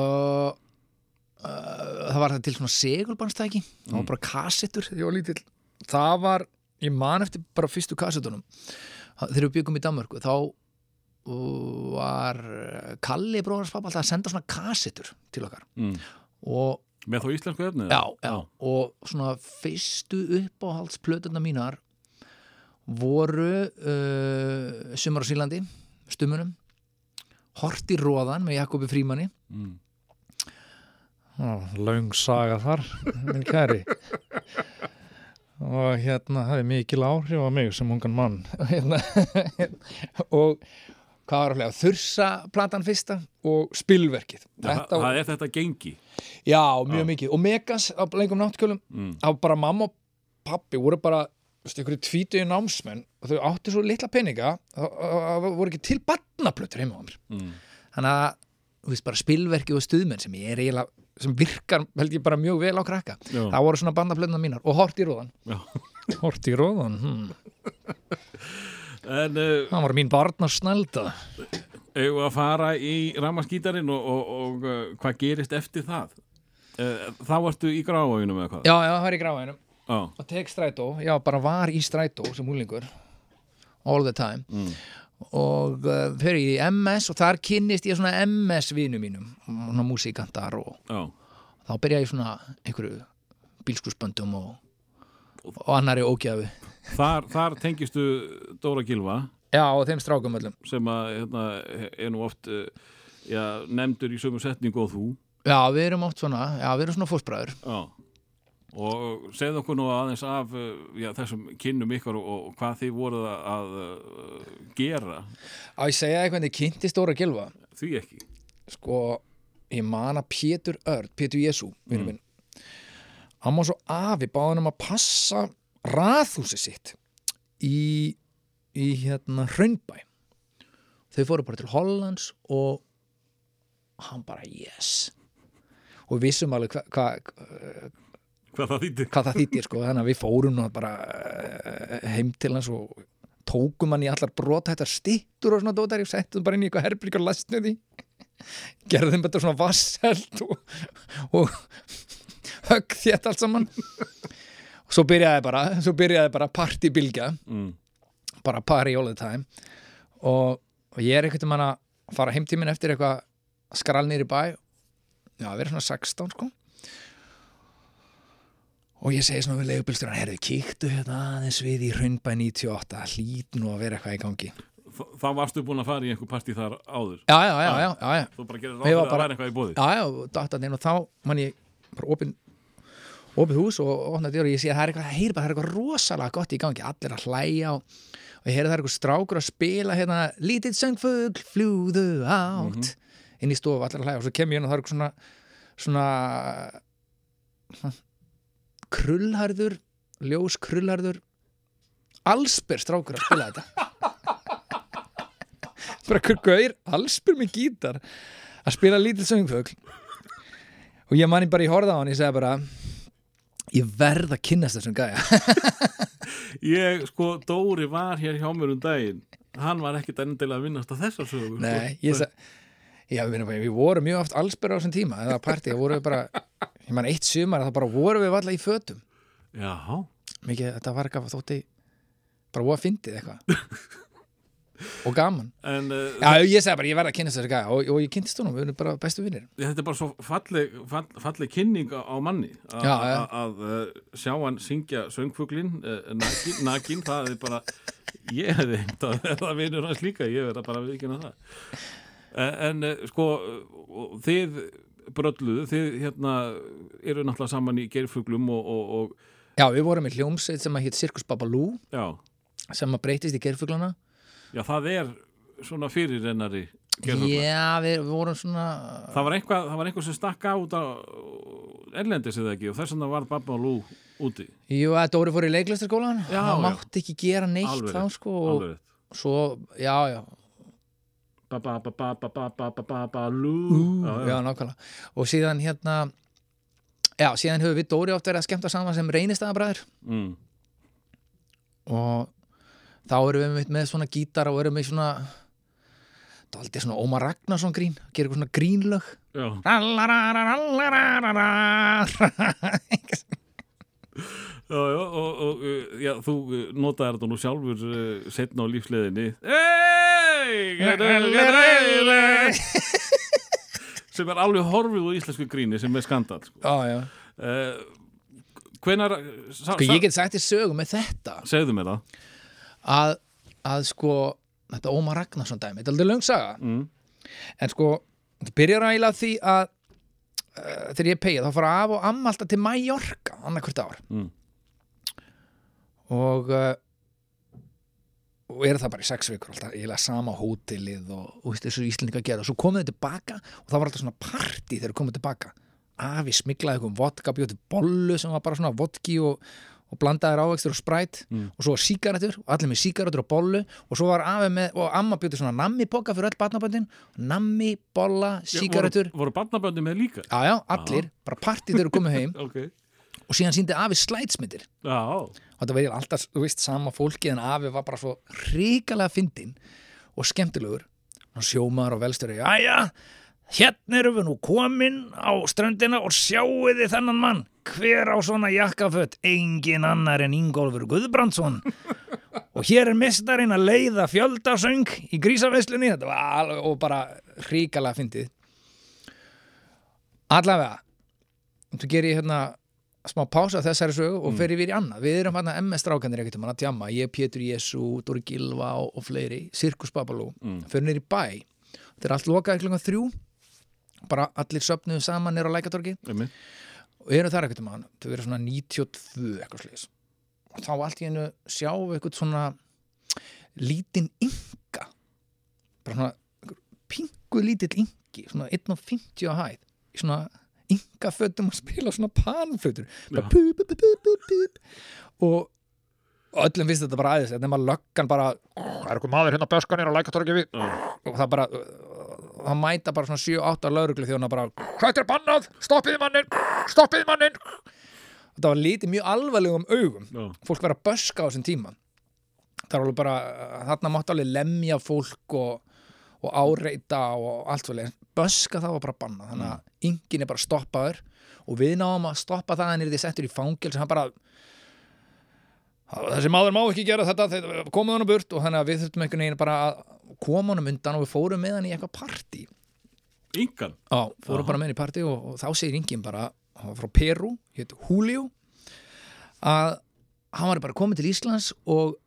það var það til svona segulbannstæki það var bara kassettur það var, ég man eftir bara fyrstu kassettunum. Þegar við byggum í Danmörku þá var Kalli bróðars pappa alltaf að senda svona kassettur til okkar. Mm. og með þá íslensku efni já, já, og svona fyrstu uppáhaldsplötuna mínar voru uh, Sumar á Sílandi Stummunum Hort í róðan með Jakobi Frímanni. Mm. Laung saga þar minn kæri. Og hérna hafði mikil áhrif á mig sem ungan mann. (laughs) Hérna, og hvað var að flega þursa platan fyrsta og spilverkið það, þetta, það er þetta gengi já, mjög Já. mikið og Megas á lengum náttkjölum mm. þá bara mamma og pappi voru bara veist, ykkur tvítuði námsmenn og þau áttu svo litla peninga það voru ekki til barnaplötur heima á mér Mm. þannig að þú veist, bara spilverki og stuðmenn sem ég er eiginlega sem virkar held ég bara mjög vel á krakka Já. það voru svona bandaplötuna mínar og hort í róðan Já. hort í róðan hmm. (laughs) en uh, það var mín barna snælda eigum við að fara í ramaskítarinn og, og, og uh, hvað gerist eftir það? Uh, þá ertu í gráauðunum eða hvað? Já, já, það er í gráðinum Já. og tek strætó, já, bara var í strætó sem úlingur all the time. Mm. og fyrir ég í MS og þar kynnist ég svona MS vinum mínum svona músíkantar og Já. þá byrja ég svona einhverju bílskursböndum og, og annari ógjafu þar, þar tengistu Dóra Gilva Já, og þeim strákum öllum. Sem að hérna, er nú oft uh, já, nefndur í sömu setningu og þú. Já, við erum oft svona, já, við erum svona fósbræður já. og segð okkur nú aðeins af uh, já, þessum kynnum ykkar og, og hvað þið voruð að, að uh, gera. Á ég segja eitthvað, þið kynnti stóra gilva því ekki. Sko, ég man að Pétur Örd, Pétur Jésu, vinur minn Hann var svo afi báðan um að passa raðhúsi sitt í, í hérna Hraunbæ. Þau fóru bara til Hollands og hann bara yes. Og við vissum alveg hvað hva, hvað það þýtti hvað það þýttir sko, þannig að við fórum bara eh, heim til hans og tókum hann í allar brotættar stittur og svona dótar, ég settum bara inn í eitthvað herbrík og lasnið því. Gerðum þetta svona vasselt og, og (laughs) högg þétt allt saman og svo byrjaði bara bara partybilgja mm. bara party all the time. Og, og ég er einhvern veginn að fara heimtíminn eftir eitthvað skrall nýri bæ. Já, við erum svona 16 sko. Og ég segi svona við leigubilstjóran herðu, kíktu hérna aðeins við í Hraunbæ 98, hlýt nú að vera eitthvað í gangi. Þá varstu búin að fara í einhver partí þar áður? Já, já, já, já, já, þú bara gerir Ég ráð fyrir var að bara- væri eitthvað í bóði já, já, og þá man ég bara opin opið hús og opnaði og ég sé að það er eitthvað, það heyri bara, það er eitthvað rosalega gott í gangi, allir að hlæja og, og ég heyri það er eitthvað strákur að spila hérna, lítið söngfugl fljúðu átt inn í stofu, allir að hlæja og svo kem ég inn og það er eitthvað svona svona, svona krullharður ljós krullharður allsber strákur að spila þetta. (laughs) Bara hver gaur allsber með gítar að spila lítið söngfugl og ég manni bara í horða á hann ég segi bara ég verð að kynnast þessum gæja. (laughs) Ég, sko, Dóri var hér hjá mér um daginn. Hann var ekkit endilega að vinnast á þessar sögu nei, sko. ég segi Já, við, við vorum mjög oft allsber á þessum tíma eða partí, vorum við bara ég man eitt sumar að það bara vorum við alltaf í fötum. Já, mikið, þetta var eitthvað þótti bara voða fyndið eitthvað (laughs) og gaman. En uh, Já, ég segi bara, ég verð að kynast þessi gæja og, og ég kynntist honum, við erum bara bestu vinnir þetta er bara svo falleg, fall, falleg kynning á manni. Að uh, sjá hann syngja söngfuglin uh, nakin, nakin, það er bara ég hefði heimt að (laughs) verða vinnur hans líka ég verða bara að viðkynna það. En, uh, sko þið brölluðu, þið hérna eru náttúrulega saman í gerfuglum og, og, og Já, við vorum í hljómsveit sem að hétt Sirkus Babalú. Já, sem að breytist í gerfuglana já, það er svona fyrirrennari Já, við, vorum svona Það var einhvað, það var einhver sem stakka út á erlendis eða ekki og þess vegna var Babba og Lú úti. Jú, að Dóri fór í leiklistarskólan já. mátti ekki gera neitt Alveg þá sko og alveg rétt. svo, já, já, Babba, babba, babba, babba, babba, Lú já, já, nákvæmlega. Og síðan hérna já, síðan höfum við Dóri oft verið að skemmta saman sem reynistæðabræður Mm. og þá erum við með, með svona gítar og erum við svona daldið svona Ómar Ragnarsson grín gerir eitthvað svona grínlög. Já, já, og, og uh, já, þú uh, notaði þetta nú sjálfur uh, setna á lífsleðinni (laughs) sem er alveg horfið úr íslensku gríni sem er skandal sko. Uh, hvenar Sko ég get sagt þér sögu með þetta. Segðu mér það að, að sko þetta Ómar Ragnarsson dæmi, þetta er aldrei löng saga mm. en sko, þetta byrjar eiginlega á því að uh, þegar ég pegið, þá fara af og amma alltaf til Mallorca annað hvert ár Mm. og uh, og er það bara í sex vikur alltaf eiginlega sama hótelið og, og þessu Íslendinga gera og svo komið þau tilbaka og það var alltaf svona party þegar þau komið tilbaka afi smiklaði eitthvað vodka bjóti bollu sem var bara svona vodki og, og blandaði rávegstur og spræt Mm. og svo var sígarettur og allir með sígarettur og bollu og svo var afi með, og amma bjóti svona nammi boka fyrir öll barnaböndin nammi, bolla, sígarettur. voru, voru barnaböndi með líka? Já já, allir, bara party þegar þau komið heim. (laughs) Ok, og síðan síndi afi slætsmyndir. Já, og þetta verið alltaf, þú veist, sama fólki en afi var bara svo ríkalega fyndinn og skemmtilegur. Og sjómaður og velstjóri, jæja hérna erum við nú komin á ströndina og sjáuð þið þennan mann. Hver á svona jakkafött engin annar en Ingólfur Guðbrandsson. (laughs) Og hér er mistarinn að leiða fjöldasöng í grísaveslunni þetta var alveg og bara ríkalega fyndið. Allavega þú gerir ég hérna smá pása þessari sögu og fer yfir í annað. Við erum hann að MS strákanir ekkert um hann að djamma ég, Pétur Jésu, Dóri Gilva og, og fleiri Sirkus Babalú, mm. fyrir í bæ. Þetta er allt lokaði klunga þrjú bara allir söfnuðu saman niður á lækatorgi Einmitt. og erum þar ekkert um hann þau verið svona 92 eitthvað slis og þá allt í hennu sjá við eitthvað svona lítinn ynga bara svona pingu lítill yngi svona 1.50 á hæð svona yngafötum að spila svona panflötur bara pu, pu, pu, pu, pu. og öllum finnst þetta bara aðeins nema löggan bara það er eitthvað maður hérna böskanir og lækatorgi við. Og það bara það mæta bara svona 7-8 lauruglu þjóna bara þetta er bannað, stoppiði mannin stoppiði mannin þetta var lítið mjög alvarlegum augum. Já. fólk verið að böska á þessum tíma. Það er alveg bara, þarna mátti alveg lemja fólk og, og áreita og allt fyrir böska það var bara bannað, þannig að yngin er bara stoppaður og við náum að stoppa það en er því settur í fangil sem hann bara þessi maður má ekki gera þetta þeir komið honum burt. Og þannig að við þurftum einhvern veginn bara að koma honum undan og við fórum með hann í eitthvað partí Yngan Já, fórum bara með hann í partí og, og þá segir yngin bara, hann var frá Peru hétt Julio að hann var bara komið til Íslands og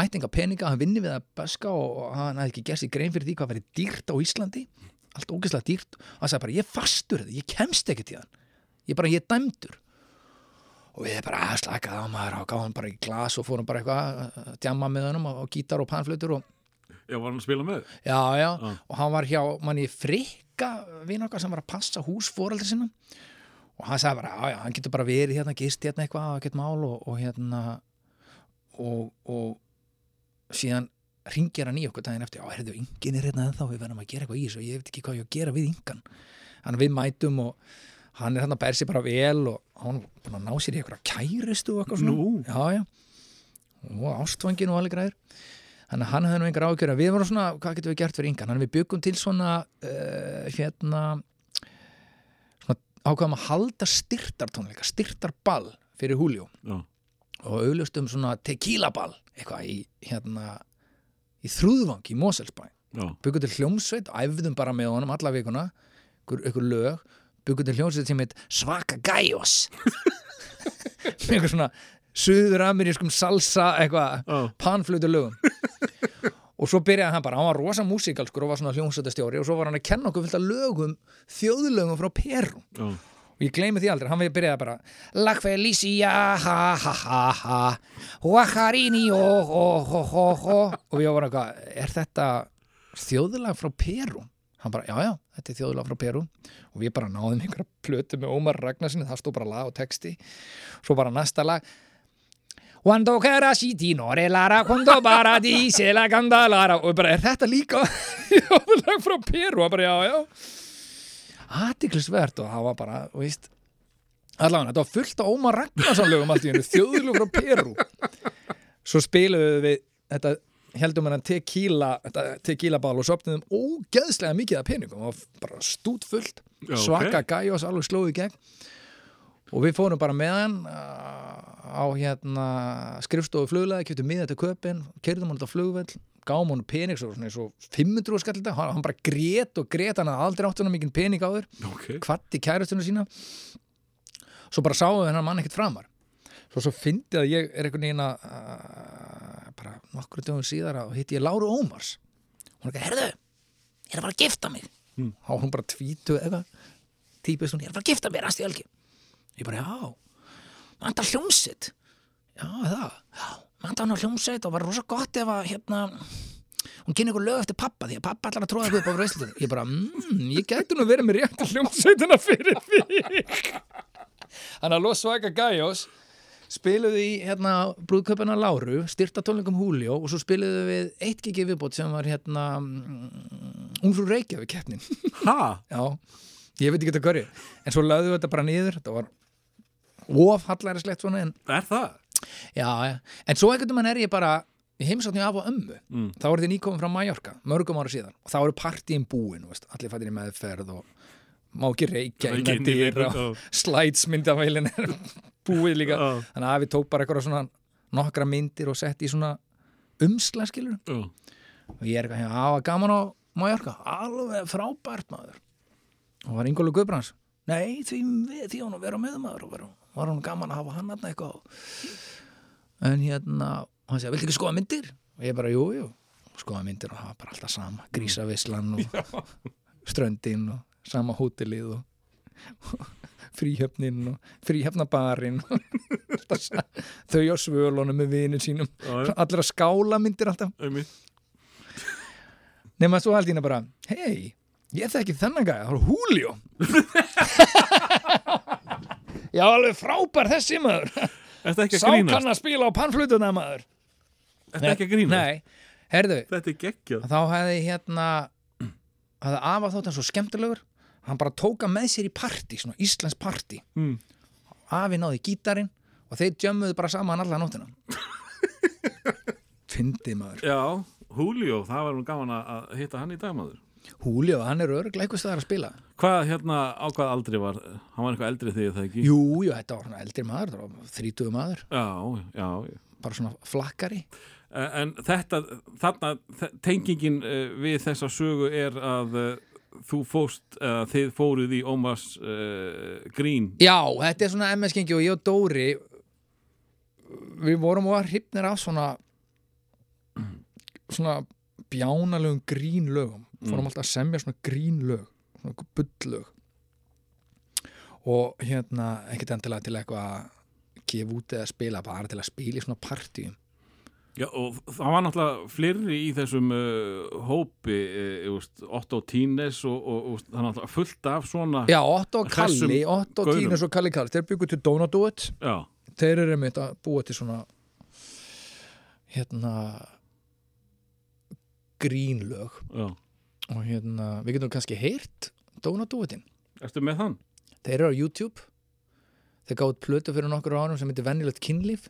ætti enga peninga, hann vinni við að böska og, hann hafði ekki gert sér grein fyrir því hvað verið dýrt á Íslandi allt ógeðslega dýrt. Og hann sagði bara, ég fastur þetta, ég kemst ekki til hann ég bara, ég er dæmdur. Og við bara að slakaði á maður og gáðum bara í glas og fórum bara eitthvað að djamma með honum og gítar og panflötur og Já, var hann að spila með? Já, já, Já. og hann var hjá manni frikka vinn okkar sem var að passa hús fóreldri sinna. Og hann sagði bara, já, já, hann getur bara verið hérna, gist hérna eitthvað, ekkert mál og, og hérna og, og síðan ringir hann í okkur daginn eftir, já, herrðu, yngin er hérna ennþá, við verðum að gera eitthvað í þessu, ég veit ekki hvað ég að gera við yngan hann við mætum og hann er hann að bæra sér bara vel og hann búin að ná sér í eitthvað kæristu og eitthvað svona. Já, já, og ástvangin og alveg græður þannig að hann hefði nú engar ákjör við vorum svona, hvað getum við gert fyrir yngan þannig að við byggum til svona uh, hérna svona ákvæðum að halda styrtartónleika styrtarball fyrir Julio. Já, og auðlustum svona tequilaball eitthvað í hérna í þrúðvang í Moselsbæ já, byggum til hljómsveit æfðum bara með honum alla vikuna ykkur, ykkur lög. Byggum til hljómsveit sem heit Svaka Gæjos með (laughs) eitthvað svona suður amerískum salsa eitthvað já, panflötu lögum (laughs) og svo byrjaði hann bara, hann var rosa músikalskur og var svona hljómsveitastjóri og svo var hann að kenna okkur fullt af lögum, þjóðlögum frá Peru já. Og ég gleymi því aldrei, hann byrjaði bara La Felicia, ha ha ha ha Huacharini, oh oh oh oh oh og við varum eitthvað, er þetta þjóðlag frá Peru? Hann bara, já já, þetta er þjóðlag frá Peru og við bara náðum einhverja plötu með Ómar Ragnarsinni, það stóð bara lag og texti. Svo bara næsta lag Quando carasiti nore lara quando paradise (laughs) la candalara og við bara, er þetta líka þjóðlag (laughs) frá Peru? Og bara, já já aðtiklisvert og það var bara, veist. Allavega, þetta var fullt á Ómar Ragnarsson lögum allt í hennu, þjóðlug frá Peru. Svo spiluðu við þetta, heldum við hann tequila þetta tequila bál og sopnum ógeðslega mikið af peningum, var bara stút fullt svaka gæjós alveg slóði gegn og við fórum bara með hann uh, á hérna skrifstofu fluglega, kjöptum miða til köpin kerðum hann á flugvell, gáum hann pening svo svona eins og 500 skall þetta. Hann, bara grét og grét, hann hafði aldrei átt hann mikið pening áður, Ok, kvatti kærastunum sína. Svo bara sáum við hennar mann ekkert framar. Svo svo fyndi að ég er einhvern veginn að uh, bara nokkru dögum síðar að hitti ég Láru Ómars. Hún er ekki, herðu, ég er að fara að gifta mig. Mm. þá hún bara tvítu eitthvað típist hún, ég er að fara að gifta mér aðstu ölgi ég bara, já, manta hljómsitt já, það, já. Manta hann á hljómsitt og var rosa gott ef að hérna hún kynni ykkur lög eftir pappa því að pappa allar að tróða upp á rauðslutunum ég bara, mmm, ég gæti nú verið með rétt hljómsveitina fyrir því þannig að Los Vaga Gajos spiluðu í hérna brúðköpuna Láru, styrta tónleikum Julio og svo spiluðu við eitt gigi viðbót sem var hérna mm, Ungfrú Reykjavík keppnin. Ha, Já, ég veit ekki þetta hverju. En svo lögðu við þetta bara niður. Þetta var of hallærislegt svona en, er það? Já, já, en svo einhvern veginn er ég bara Ég heimsókn ég af og ömmu. Mm. Þá er þið nýkominn frá Mallorca, mörgum ára síðan. Og þá eru partíin búin, veist, allir fættir í meðferð Og má ekki reykja innan viku, og já. Slides myndavælin er (laughs) búið líka. Já. Þannig að við tók bara eitthvað svona nokkra myndir og sett í svona umslag skilur Já, og ég er eitthvað hérna, að gaman á Mallorca, alveg frábært maður. Og var Ingólu Guðbrands. Nei, því, því hún að vera með maður og vera var hann gaman að hafa hann hann eitthvað? En hérna, hann segja, viltu ekki skoða myndir? og ég bara, jú, jú. Skoða myndir og það var bara alltaf sama grísavislan og ströndin og sama hótelið og, fríhöfnin og sa- þau á svölunum með vinið sínum. Já, já, allir að skála myndir alltaf. Nema svo haldið hérna bara, hei ég þekki þennan gæja, það var Julio (laughs) já, alveg frábær þessi maður. Ekki að spila á pannflutuna maður. Þetta ekki að grínast? Nei, herðu, Þetta er geggjað. þá hefði hérna hefði afa þótt hann svo skemmtilegur. Hann bara tóka með sér í partí svona íslensk partí. Mm. afi náði gítarinn og þeir djömmuðu bara saman alla nóttina. (laughs) Fyndið maður. Já, Julio, það var nú gaman að- hitta hann í dagmaður Húli og hann er örglega eitthvað staðar að spila. Hvað hérna, á hvað aldri var Hann var eitthvað eldri þegar það ekki? Jú, jú, þetta var svona eldri maður þrítugu maður, Já, já, bara svona flakkari. En þetta, þarna tengingin uh, við þessa sögu er að uh, þú fóst, uh, þið fóruð í Ómars uh, Grín. Já, þetta er svona MS-gengi og ég og Dóri við vorum og að hrifnir af svona svona bjánalegum grínlögum fórum alltaf að semja svona grínlög svona bullög og hérna ekkert endilega til eitthvað að gefa út eða spila, bara til að spila í svona partíum. Já, og það var náttúrulega fleiri í þessum uh, hópi, uh, Otto Tínes og, og, og það er náttúrulega fullt af svona Já, Otto og Kalli, Otto. Tínes og Kalli Kalli þeir byggu til Donut Do It Já, þeir eru einmitt að búa til svona hérna grínlög já og hérna, við getum kannski heyrt Donut Do Itin, Ertu með þann? þeir eru á YouTube. Þeir gátt plötu fyrir nokkur árum sem heitir Venjulegt kynlíf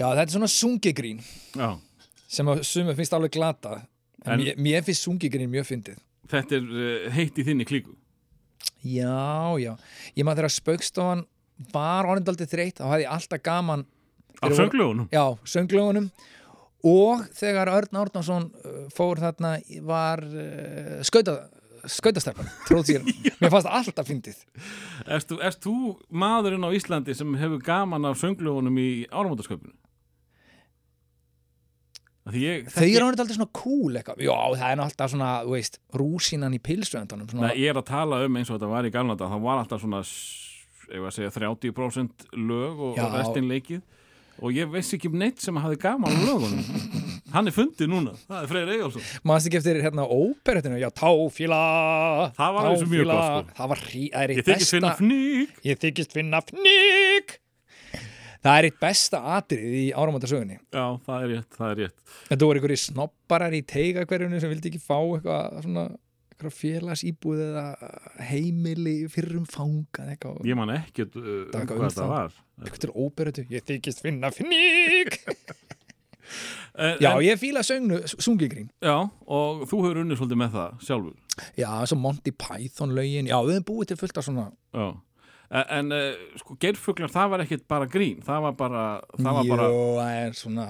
Já, þetta er svona sungigrín Já, sem að sumum finnst alveg glata en, En- mér, mér finnst sungigrín mjög fyndið. Þetta er uh, heitt í þinni klíku. Já, já, ég maður þegar spaukstofan var orðindaldið þreytt þá hafði ég alltaf gaman Af sönglögunum Já, sönglögunum og þegar Örn Árnason uh, fór þarna var uh, skauta skautastelpan, tróð sér (laughs) mér fannst alltaf fyndið. Erst, þú- maðurinn á Íslandi sem hefur gaman af sönglöfunum í áramótasköpunu? Ég, þau eru hann alltaf svona cool eitthvað. Já, það er nú alltaf svona, þú veist rúsínan í pilsvöndunum svona, Nei, ég er að tala um eins og þetta var í galnanda það var alltaf svona segja 30% lög og, og restin leikið og ég veist ekki um neitt sem hafði gaman á lögunum. (laughs) Hann er fundið núna, það er Freyr Eyjálsson maður ekki eftir hérna óperettinu, já, táfíla Það var eins og mjög gott, sko. það var hrí, það er ég eitt þykist finna besta fník ég þykist finna fník það er eitt besta atrið í áramótasögunni. Já, það er rétt, það er rétt. Þetta voru einhverjir snobbarar í teiga hverjunu sem vildi ekki fá eitthvað svona eitthvað félagsýbúð eða heimili fyrrum fangað eitthvað. Ég man ekkert uh, um hvað það. var. Eitthvað til óperetu, ég þykist finna (laughs) en, já, ég fíla sögnu, sungigrín. Já, og þú hefur unnið svolítið með það sjálfur. Já, svo Monty Python lögin já, við hefum búið til fullt af svona já En, en uh, sko, geirfuglar, það var ekkit bara grín, það var bara, það var bara, Jó, það er svona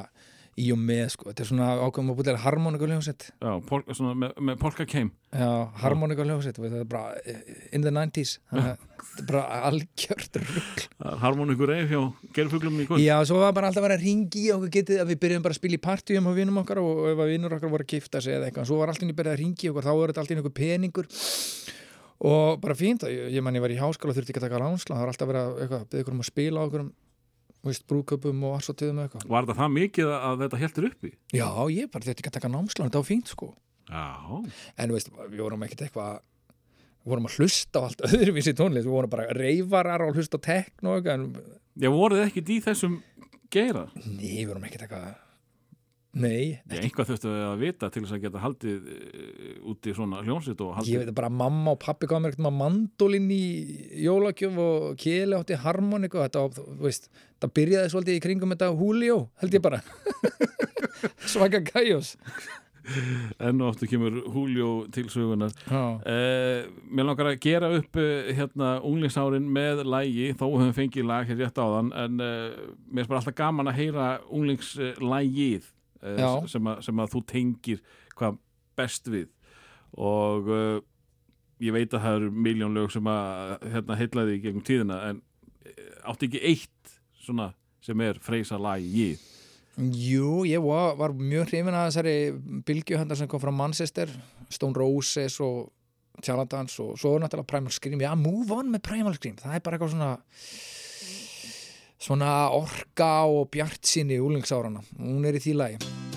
í og með, sko, þetta er svona ákveðum að búið til harmoníkuljónsett já, pol, svona, með, með polka keim. Já, harmoníkuljónsett, það er bara eh, in the 90s, þannig að þetta er bara algjört rugg. Harmonikur eif hjá geirfuglum í kvöld. Já, svo var bara alltaf að vera að ringi okkur getið að við byrjuðum bara að spila í partíum á vinum okkar og ef að vinur okkar voru að gifta sig eða eitthvað, svo var alltaf byrjað að ringi okkur, þá voru þetta alltaf einhver peningur og bara fínt, ég, ég man ég var í háskóla og þurfti ekki að taka lánsla, það var alltaf verið að eitthvað, okkur um að spila á okkur um brúköpum og arsóttiðum og eitthvað. Var þetta það mikið að þetta heldur uppi? Já, ég bara þurfti ekki að taka námslán, þetta var fínt sko Já. en veist, við vorum ekkert eitthvað við vorum að hlusta á allt (laughs) öðruvísi tónlist við vorum bara reyfarar og hlusta á tekno og eitthvað, en Já, voruð þið ekkit í þessum geira? nei, við vorum ekkert eitthvað nei, Já, einhvað þurftu að vita til þess að geta haldið uh, út í svona hljónsitt og ég haldið. veit bara mamma og pappi mér eitthvað mandolin í jólagjöf og keli átti harmonik og þetta, veist, það byrjaði svolítið í kringum þetta Julio, held ég bara (laughs) svaka gæjós Enn og oftu kemur Julio til sögunar. Uh, mér langar að gera upp uh, hérna unglingsárin með lægi þó höfum fengið lag hér rétt áðan en uh, mér er bara alltaf gaman að heyra unglingslægið uh, sem, að- sem að þú tengir hvað best við. Og uh, ég veit að það eru miljón lög sem að hérna, heitlaði í gegnum tíðina en uh, átti ekki eitt svona sem er freysa lægið Jú, ég var, var mjög hrifin að þessari bylgjuhöndar sem kom frá Manchester Stone Roses og Charlatans og svo er náttúrulega Primal Scream. Já, move on með Primal Scream. Það er bara eitthvað svona svona orka og bjart sinni úlingsárana, hún er í því lagi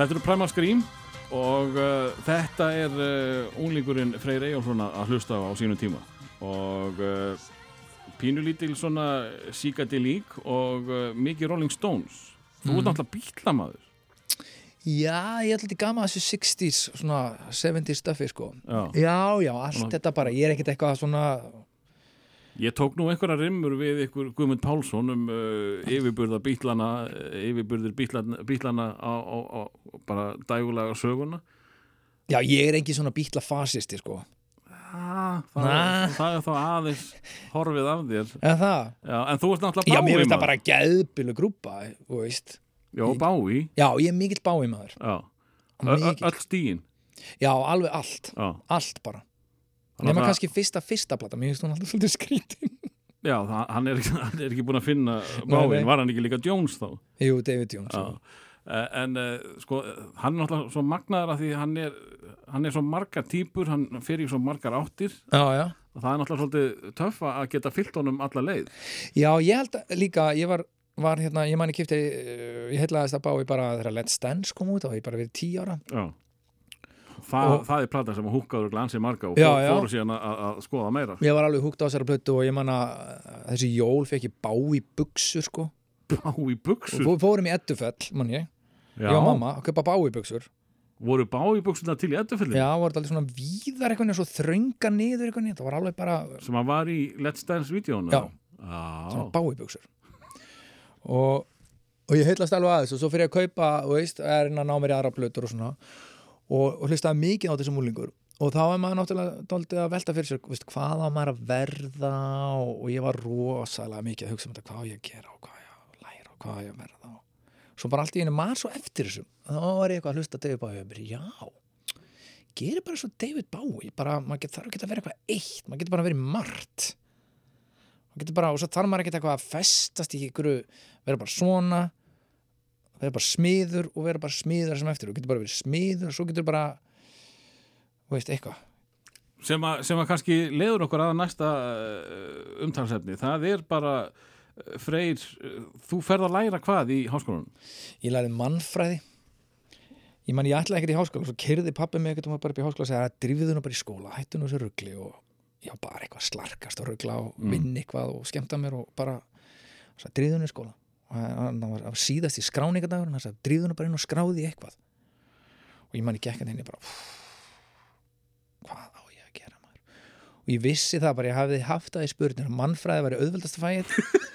Þetta eru Primal Scream og uh, þetta er uh, unglingurinn Freyr Eyjálsson að hlusta á á sínum tíma og uh, pínulítil svona Psychedelic og uh, mikið Rolling Stones Þú ert náttúrulega bílamaður Já, ég ætla þetta gama þessu 60s, svona 70s stuffi sko. Já. Já, já, allt Svona- þetta bara, ég er ekkert eitthvað svona Ég tók nú einhverja rimmur við ykkur Guðmund Pálsson um uh, yfirburða bílana yfirburðir bílana á, á, á bara dægulega söguna Já, ég er engin svona bítla fasisti sko. ah, það, Nah. það er þá aðeins horfið af þér En? Já, en þú ert náttúrulega Já, bái mér finnst það bara geðbilu grúpa. Já, bái Já, ég er mikill bái maður. Já, öll stíin Já, alveg allt. Já, Allt bara. Að- kannski fyrsta, fyrsta plata, mér finnst hún alltaf svolítið skrítin. já það, hann, er, ekki- (laughs) hann er ekki búin að finna báin, var hann ekki líka Jones þá Jú, David Jones. Eh, en uh, sko, hann er náttúrulega svo magnaður að því hann er, hann er svo margar típur, hann fer í svo margar áttir Já, já. og það er náttúrulega svolítið töff að geta fyllt honum alla leið. Já, ég held að líka, ég var, var hérna, ég ég kipti, ég heitlaðist að bái bara þegar Let's Dance kom út og ég bara verið tíu ára. Já. Þa, Og- það er plata sem húkaður glansi marga og Já, fór, já. fóru síðan að, að skoða meira. Ég var alveg húgt á þessari plötu og ég man að þessi jól fekk ég bá í buksur sko. Bá í buksur. Fórum í eddufell, man ég. Ég og mamma, að kaupa bá í buksur. Voru bá í buksuna til í eddufellin Já, var þetta alveg svona víðar eitthvað, svo þrönga niður eitthvað, það var alveg bara sem að var í Let's Dance-vídeónu. Já. Já. svona báibuxur og, og ég heitlast alveg aðeins og svo fyrir að kaupa veist, er inn að ná mér í aðra plötur og svona og, og hlustaði mikið á þessum múlingur og þá er maður náttúrulega að velta fyrir sér veist, hvað á maður að verða og, og ég var rosalega mikið að hugsa um þetta hvað ég gera og hvað ég læra og hvað ég verða svo bara allt í einu maður svo eftir þessu þá var ég eitthvað að hlusta David Bowie. Og ég bara, já gerir bara svo David Bowie. Bara, maður get, þarf ekki að vera eitthvað eitt maður getur bara að vera margt. Maður getur bara, og svo þarf maður ekki eitthvað að festast í ykkur, vera bara svona vera bara smiður og vera bara smiður sem eftir, þú getur bara verið smiður og svo getur bara veist, eitthvað. Sem, að, sem að kannski leiður okkur að næsta uh, umtalsefni. Það er bara Freyr, þú ferð að læra hvað í háskólanum? ég lærði mannfræði. Ég man ég ætlaði ekkert í háskóla svo kyrði pappi mig ekkert um að bara upp í háskóla og segja að drifðu nú bara í skóla, hættu nú þessu ruggli og já, bara eitthvað slarkast og ruggla og Mm. vinna eitthvað og skemmta mér og bara drifðu nú í skóla. Og hann var, síðast í skráningardagur hann sagði drifðu nú bara inn og skráði eitthvað. Og ég man hann inn ég bara hvað á ég að gera maður? Og ég vissi það bara, ég hafði haft það í spurnir að mannfræði væri auðveldast að fæið (laughs)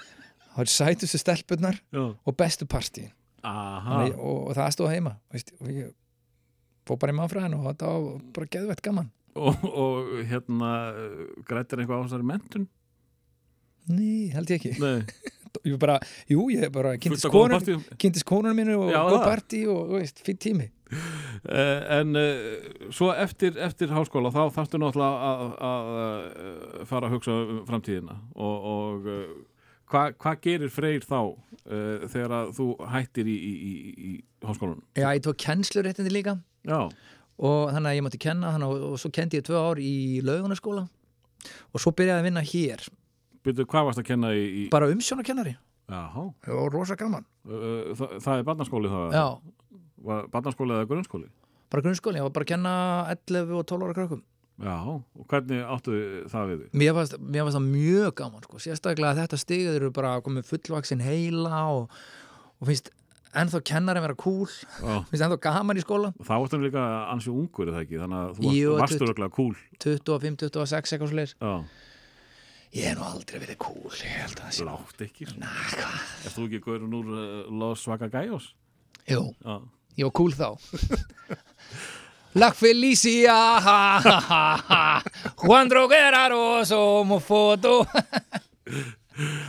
það var sætustu stelpunnar Já. og bestu partíin. Og, og það stóð heima veist, og ég fór bara í mannfræðinu og þetta var bara geðvett gaman. Og, og hérna, grættir eitthvað á þessari mentun? Ný, held ég ekki. Nei, (laughs) ég bara, Jú, ég bara kynntist góðum konun, konunum mínu og góð það. partí og, og veist, fyrir tími. Uh, en uh, svo eftir, eftir háskóla þá þarftu náttúrulega að, að fara að hugsa um framtíðina og, og uh, hvað hva gerir Freyr þá uh, þegar að þú hættir í, í, í, í háskólanum? Já, ég tók kennsluréttindi líka. Já, og þannig að ég mátti kenna og, og svo kendi ég tvö ár í laugunaskóla og svo byrjaði að vinna hér. Byrju, hvað varst að kenna í... í... bara umsjónakennari og rosa gaman. Uh, það, það er barnaskóli það? Já, barnaskóli eða grunnskóli? bara grunnskóli, ég var bara að kenna 11 og 12 ára krökkum Já, og hvernig áttu það við þig? Mér fannst, það mjög gaman sko. sérstaklega að þetta stigið eru bara komið fullvaksin heila og, og finnst ennþá kennarinn vera cool. Já, (laughs) finnst ennþá gaman í skóla. Þá varstu líka ansi ungur eða ekki, þannig að þú varst, Jú, varstu tutt- örugglega cool. 25, 26, eitthvað Já, Ég hef nú aldrei verið cool Ég held að það sé látt ekki Na, hvað? Erst þú ekki gaurinn úr uh, Los Svagagæjos? Jú, Já, ég var cool þá (laughs) La Felicia ha, (laughs) ha, ha, ha. Juan Drogueraro Somo foto.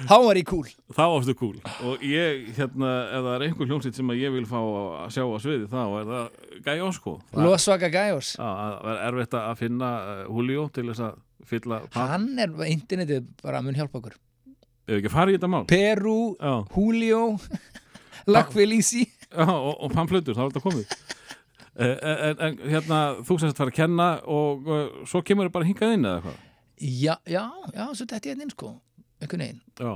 Þá var ég cool? Þá varstu cool. Og ég, hérna, ef það er einhver hljómsýtt sem ég vil fá að sjá á sviði þá er það Gæjos sko. Það- Los Vaga Gajos Já, það er erfitt að finna uh, Julio til þess að fylla. Hann er, internetið bara mun hjálpa okkur. Ef ekki farið í þetta mál. Peru, Já, Julio (laughs) La Felici. Já og, og pamflutur, þá er þetta komið. Eh, en, en hérna, þú semst fara að kenna og uh, svo kemur það bara hingað inn eða hvað? Já, já, já, svo þetta er inn sko einhvern veginn. Já,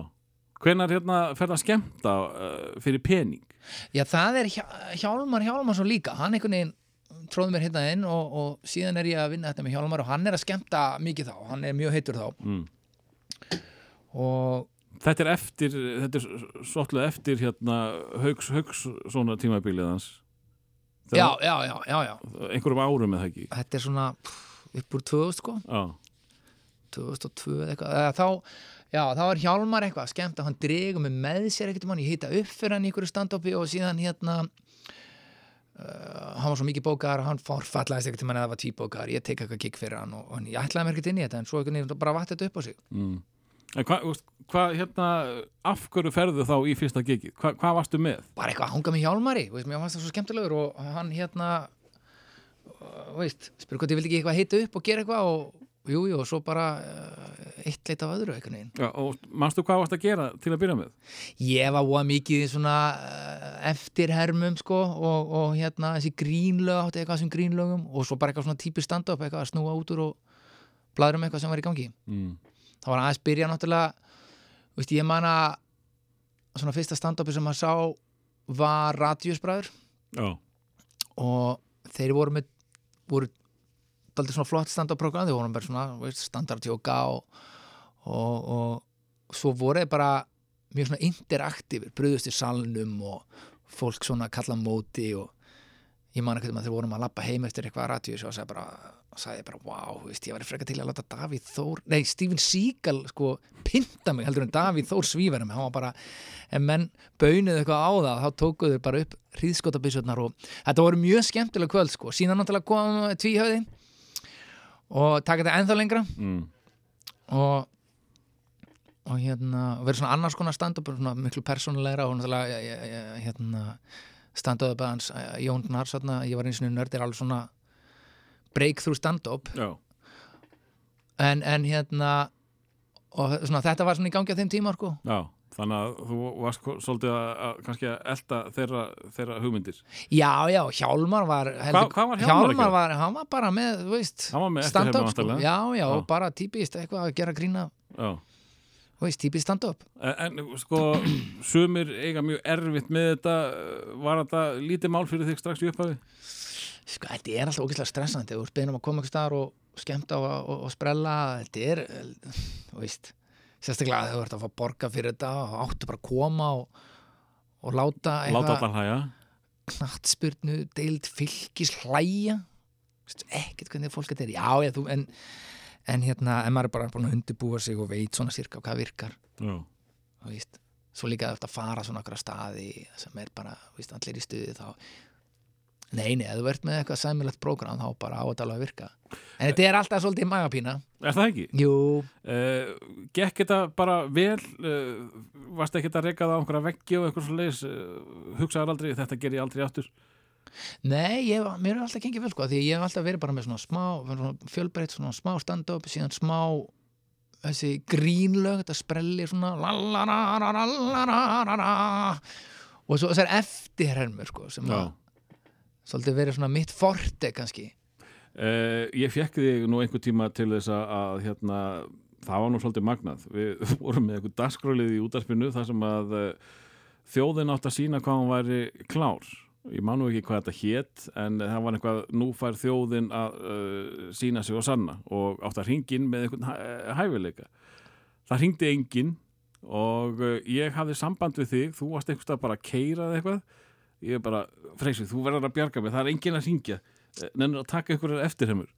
hvenar hérna fer það skemmta uh, fyrir pening? Já, það er Hjá- Hjálmar Hjálmarsson líka, hann einhvern veginn tróði mér hérna inn og, og síðan er ég að vinna þetta með Hjálmar og hann er að skemmta mikið þá, hann er mjög heitur þá. Mm. og þetta er eftir þetta er svolítið eftir hérna haugs, haugs svona tímabilið hans já, já, já, já, já, einhverjum árum eða ekki? Þetta er svona pff, upp úr 2000 sko, já, 2002 eða eitthvað, þá já, þá er Hjálmar eitthvað að skemmta, hann dregur mig með sér ekkert um hann, ég hýta upp fyrir hann í einhverju stand-upi og síðan hérna Uh, hann var svo mikið bókar hann forfallaðist ekkert til mann að það var tvíbókar ég tek eitthvað kikk fyrir hann og, og ég ætlaði mér ekkert inn í þetta en svo bara vatt þetta upp á sig. Mm. Hvað hva, hérna af hverju ferðu þá í fyrsta gigið Hva, hvað varstu með? bara eitthvað að hanga með hjálmari veist, mér fannst það svo skemmtilegur og hann hérna veist, spyrir hvort ég vildi ekki eitthvað hita upp og gera eitthvað og jú, jú, og svo bara uh, eitt leit af öðru einhvern veginn Já, og manstu hvað varst að gera til að byrja með? ég var óa mikið í svona uh, eftirhermum sko og, og hérna þessi grínlög átti eitthvað sem grínlögum og svo bara eitthvað svona típi stand-up eitthvað að snúa út úr og bladrum eitthvað sem var í gangi Mm. Það var aðeins byrja náttúrulega veist, ég man að svona fyrsta stand-upi sem maður sá var Radiusbræður og þeir voru með voru daldið svona flott stand-up program þeir voru bara svona veist, standardjóka og, og, og svo voru þeir bara mjög svona interaktífir bröðust í salnum og fólk svona kalla móti og ég man ekki um að þeir vorum að lappa heim eftir eitthvað Radius og sagði bara sagði bara, wow, veist, ég var frekar til að láta Davíð Þór, nei, Steven Seagal sko, pinta mig heldur en Davíð Þór svífara mig, hann var bara, en menn baunuðu eitthvað á það, þá tókuðu bara upp hríðskotabissurnar og þetta voru mjög skemmtilega kvöld, sko, síðan náttúrulega kom tvíhauði og taka þetta ennþá lengra. Mm. og og hérna, og verið svona annars konar stand-up svona miklu persónulegra og náttúrulega hérna stand-up hans, eh, Jón þarna, ég var eins og nörd er alveg svona breakthrough stand-up en, en hérna og svona, þetta var svona í gangi á þeim tíma sko. já Þannig að þú varst svolítið að, að kannski að elta þeirra, þeirra hugmyndir já, já, Hjálmar var Hva- hvað var Hjálmar gera? var, hann var bara með, þú veist stand-up, sko. já, já, Já. bara típist eitthvað að gera grína Já þú veist, típist stand-up En, en sko, sumir eiga mjög erfitt með þetta Var þetta lítið mál fyrir þig strax í upphafi? Sko, þetta er alltaf ógeðslega stressandi. Þú ert beðin um að koma ykkur staðar og skemmta og, og, og sprella, þetta er þú veist, sérstaklega að þú ert að fá borga fyrir þetta og áttu bara að koma og, og láta Láta eitthvað knattspyrnu, deild fylgis hlæja. Ekkert hvernig fólk þetta er, já, já, þú en, en hérna, en maður er bara búin að undirbúa sig og veit svona sirka hvað virkar. Já, þú veist, svo líka þetta að fara svona okkur staði sem er bara, þú veist, allir í stuði þá nei, nei, ef þú ert með eitthvað sæmilegt prógram þá bara á þetta alveg að virka. En þetta er alltaf svolítið magapína. Er það ekki? jú, Uh, gekk þetta bara vel? Uh, varst ekki að reyka það á einhverja veggi og eitthvað svo leis uh, hugsaðar aldrei, þetta ger ég aldrei aftur. Nei, ég, mér er alltaf gengið vel sko, því ég hef alltaf verið bara með svona smá fjölbreytt, svona smá stand-up síðan smá þessi grínlög, þetta sprelli svona lalarararararara svolítið verið svona mitt forte kannski? Uh, ég fekk þig nú einhver tíma til þess að, hérna, það var nú svolítið magnað. Við (laughs) vorum með einhver dagskrálið í útarpinu þar sem að uh, þjóðin átt að sína hvað hún væri klár. Ég man nú ekki hvað þetta hét en það var eitthvað, nú fær þjóðin að uh, sína sig og sanna og átt að hringin með einhvern hæ, hæfileika. Það hringdi enginn og ég hafði samband við þig þú varst einhverstað bara að keira eða eitthvað ég er bara, freysið, þú verður að bjarga mig það er enginn að hringja, nennur að taka einhverjar eftirhemur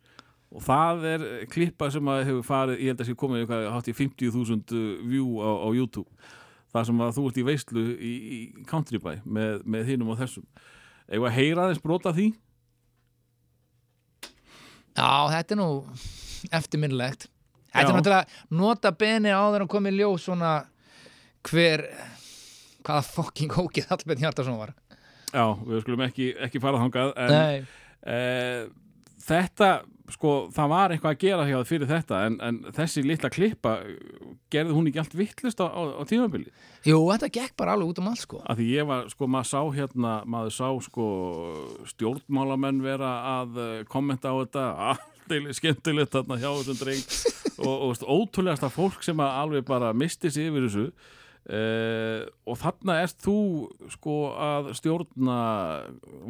og það er eh, klippa sem að hefur farið, ég held að sé komið eitthvað hátt í 50.000 view á, á YouTube. Það sem að þú ert í veislu í, í Countrybæ með, með hinum og þessum. Eða að heyra þess brota því? Já, þetta er nú eftirminnilegt. Þetta er náttúrulega nota beni að koma í ljós svona hver hvaða fucking hókið Hallbjörn Hjartarsson var já, við skulum ekki, ekki fara þangað en Eh, þetta, sko, það var eitthvað að gera hjá það fyrir þetta en, en þessi litla klippa gerði hún ekki allt vittlust á, á, á tímabili Jú, þetta gekk bara alveg út um allt sko. Af því ég var, sko, maður sá hérna maður sá, sko, stjórnmálamenn vera að eh, kommenta á þetta (laughs) allt skemmtilegt þarna hjá þessum dreng og, og veist, ótrúlegasta fólk sem að alveg bara misti sig yfir þessu uh, og þarna ert þú sko að stjórna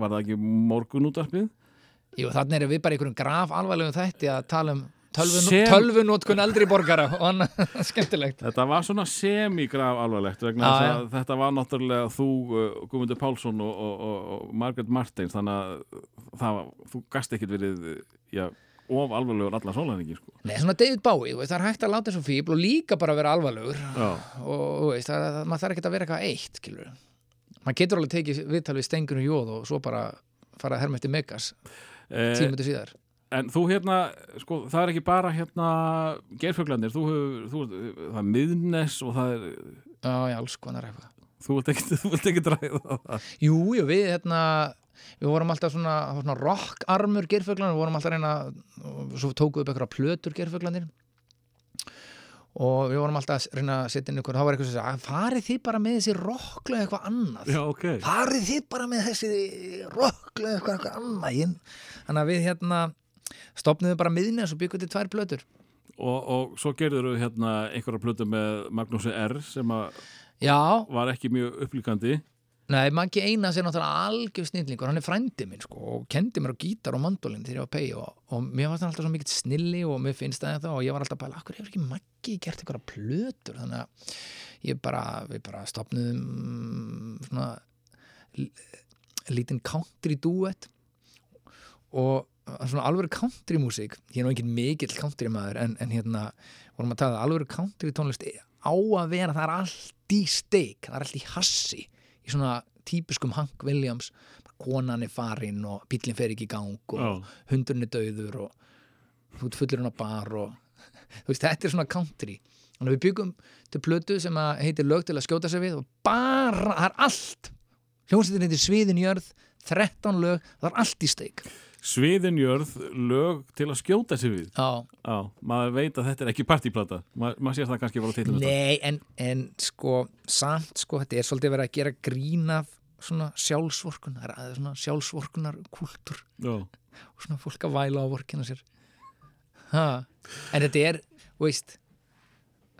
var það ekki morgunútarpið Jú, þannig erum við bara einhverjum graf alvarlegum þætti að tala um tölvun, Sem- tölvunótkun eldri borgara. Og annað (laughs) skemmtilegt. Þetta var svona semigraf alvarlegt vegna já. að þetta var náttúrulega þú, uh, Guðmundur Pálsson og, og, og, og Margaret Martins þannig að það, þú gast ekkit verið já, of alvarlegur allan sólæningi sko. Nei, svona David Bowie, veist, það er hægt að láta þessu fíbl og líka bara vera alvarlegur Já, og veist, það, það, maður þarf ekki að vera eitthvað eitt skilur. maður getur alveg tekið viðtal við stengur og jóð og svo bara fara að herma eftir megas eh, tímöndu síðar En þú hérna, sko, það er ekki bara hérna gerfuglandir, þú hefur, það er miðnes og það er, Já, já, alls konar eitthvað þú vilt ekki, ekki dræða það. Jú, jú, við hérna við vorum alltaf svona, svona rockarmur gerfuglanir, við vorum alltaf reyna svo tókuð upp eitthvað plötur gerfuglanir og við vorum alltaf að reyna að setja inn ykkur, þá var eitthvað sem sagði, farið þið bara með þessi rocklu eða eitthvað annað? Já, ok. farið þið bara með þessi rocklu eða eitthvað, eitthvað annað? Þannig að við hérna stopniðum bara miðnes og byggum til tvær plötur. Og, og svo gerður þú hérna einhverja plötu með Magnúsi R sem að Já, var ekki mjög upplíkandi. Nei, Maggi Einars er náttúrulega algjör snillingur, hann er frændi minn sko og kendi mér á gítar og mandolin þegar ég var pegi og, og mér fannst hann alltaf svo mikill snilli og mér finnst það það og ég var alltaf bara, akkur hefur ekki Maggi gert eitthvað plötur, þannig að ég bara, við bara stopnuðum svona l- lítinn country duet og svona alvöru country músík. Ég er nú engin mikill country maður en, en hérna vorum að tala alvöru country tónlist á að vera, það er allt í steik það er allt í hassi í svona típiskum Hank Williams. Konan er farin og bíllinn fer ekki í gang og Já. hundurinn er döður og þú ert fullurinn á bar og þú veist, þetta er svona country. Þannig að við byggum til plötu sem heitir lög til að skjóta sig við og bara, það er allt. Hljómsveitin heitir Sviðin jörð 13 lög, það er allt í steik Sviðinjörð, lög til að skjóta sig við. Já, Já, maður veit að þetta er ekki partíplata. Ma, maður sér það kannski bara á titlum. Nei, en, en sko samt, sko, þetta er svolítið verið að gera grín af svona sjálfsvorkun það aðeins svona sjálfsvorkunar kultúr Já, og svona fólk að væla á vorkina sér ha. en þetta er, veist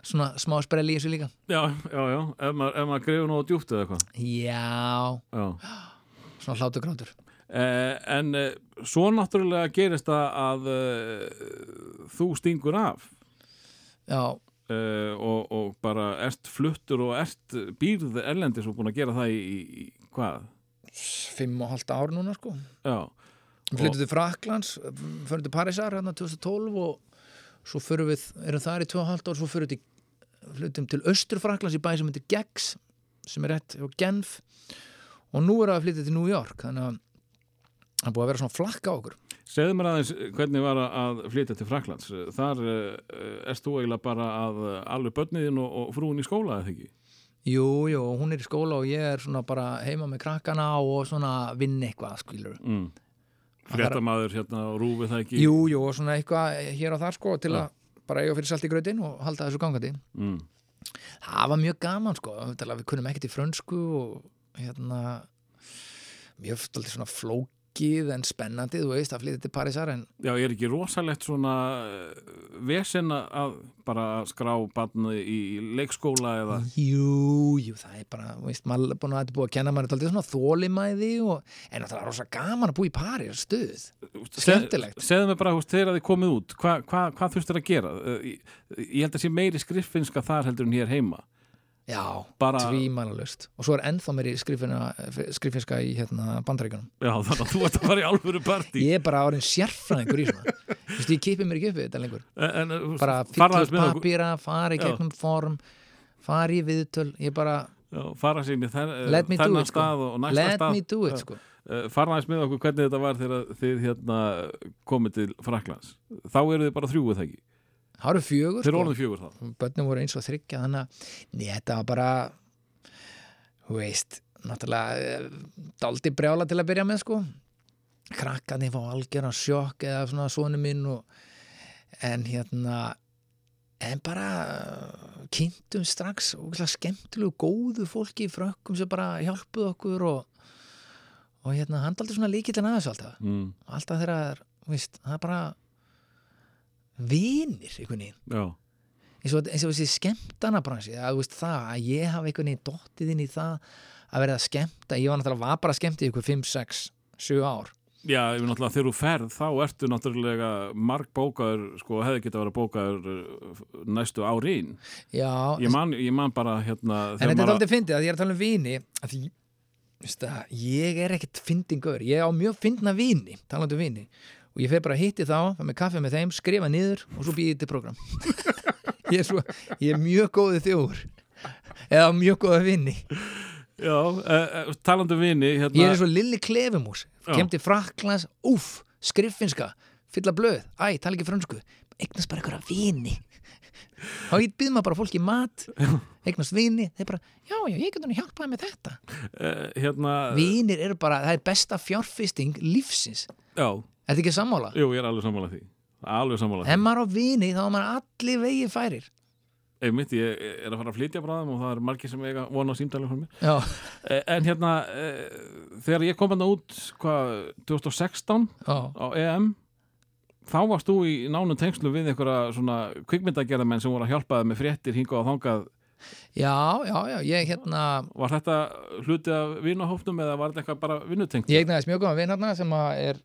svona smá sprelli í þessu líka já, já, já. Ef maður, ef maður greifur nógu djúpt eða eitthvað. Já, Já. svona hlátur grántur Eh, en eh, svo náttúrulega gerist það að eh, þú stingur af. Já, eh, og, og bara ert fluttur og ert býrð erlendis og búin að gera það í, í, hvað? fimm og halvt ár núna sko. Já, til Fraklands, fyrir til Parísar hérna 2012 og svo fyrir við, erum þar í 2,5 ár, svo fyrir við til, flyttum til Östur Fraklands í bæ sem heitir Gex, sem er rétt og Genf. Og nú er að flytja til New York, þannig að það er búið að vera svona flakka á okkur. segðu mér aðeins hvernig var að flytja til Fraklands. Þar uh, erst þú eiginlega bara að alveg börniðin og, og frúin í skóla eða ekki? Jú, jú, hún er í skóla og ég er svona bara heima með krakkana og svona vinn eitthvað, skilur. Mm. Fréttamaður hérna og rúfið það ekki? Jú, jú, og svona eitthvað hér og þar sko til að bara eiga fyrir salt í grötin og halda þessu gangandi. Mm. það var mjög gaman sko við kunnum ekkert í frönsku og hérna mjög stoltið svona flókið en spennandi, þú veist, að flytja til Parísar en Já, er ekki rosalegt svona uh, vesen að bara skrá barni í leikskóla eða jú, jú, það er bara veist, maður er búin að búið að kenna maður þetta svona þólimæði og en það er rosa gaman að búa í París stuð, skemmtilegt. Segðu mig bara, þú veist, þegar þið komið út hvað hva, hva þurftur að gera? Ég, ég held að sé meiri skriffinska þar heldur en hér heima já, Bara- tvímælalust og svo er ennþá meiri skriffinska í hérna bandaríkunum Já, þannig að þú ert að fara í alvöru partí. Ég er bara árin sérfræðingur í svona. Þú veist, ég kipi mér ekki upp við þetta lengur. En, en, bara okkur- papíra, fara í gegnum form fara í viðtöl. Ég bara, Já, fara í let me do þennan sko. stað og næsta let stað. me do it sko. Uh, fara aðeins með okkur hvernig þetta var þegar þið hérna komið til Fraklands þá eru þið bara þrjúið það ekki það eru fjögur þeir eru sko. fjögur þá. Börnum voru eins og þryggja þannig að þetta var bara þú veist, náttúrulega eh, dálítið brjála til að byrja með sko. Krakkandi fá algjörna sjokk eða svona svona minn og, en hérna en bara eh, kynntum strax og skemmtilegu góðu fólki í frökkum sem bara hjálpuð okkur og, og hérna hann dálítið svona líkillin aðeins alltaf. Mm, alltaf þegar það er, veist, það er bara vinir einhvern veginn. Eins og, þessi skemmtana bransi að veist það, að ég hafa einhvern veginn dottið inn í það að verða að skemmta. Ég var náttúrulega var bara að skemmta í ykkur 5, 6, 7 ár. Já, ég finn náttúrulega þegar þú ferð þá ertu náttúrulega marg bókaður sko, hefði getað að vera bókaður uh, næstu áriðin já, ég man, ég man bara hérna en þetta er aldrei fyndið að ég er að tala um vini að því, það, ég er ekkert fyndingur, ég á mjög fyndna vini talandi um vini og ég fer bara að hitti þá, það með kaffi með þeim, skrifa niður og svo býði til program (laughs) ég, er svo, ég er mjög góðið þjóður eða mjög góða vini. Já, uh, uh, talandi um vini hérna, ég er svo lilli klefumús Já. kem til Fraklands, úff, skriffinska fylla blöð, æ, tala ekki frönsku. Eignast bara einhverja vini. Þá ég býð maður bara fólki mat eignast vini, þeir bara já, já, ég get hann hjálpaði með þetta. Uh, hérna vinir eru bara, það er besta fjárfisting lífsins, Já, er þetta ekki sammála? jú, ég er alveg sammála því. Alveg sammála ef því maður á vini þá er maður allir vegi færir. Einmitt, ég er að fara að flytja bráðum og það er margir sem eiga vona á símdælum frá mér. Já, Eh, En hérna, eh, þegar ég kom hann út, hvað, 2016 já, á EM þá varst þú í nánum tengslu við einhverja svona kvikmyndagerðamenn sem voru að hjálpa þig með fréttir hinga og þangað. Já, já, já ég hérna var þetta hluti af vinahófnum eða var þetta eitthvað bara vinnutengt? ég eignaðist mjög góðan vin hérna sem er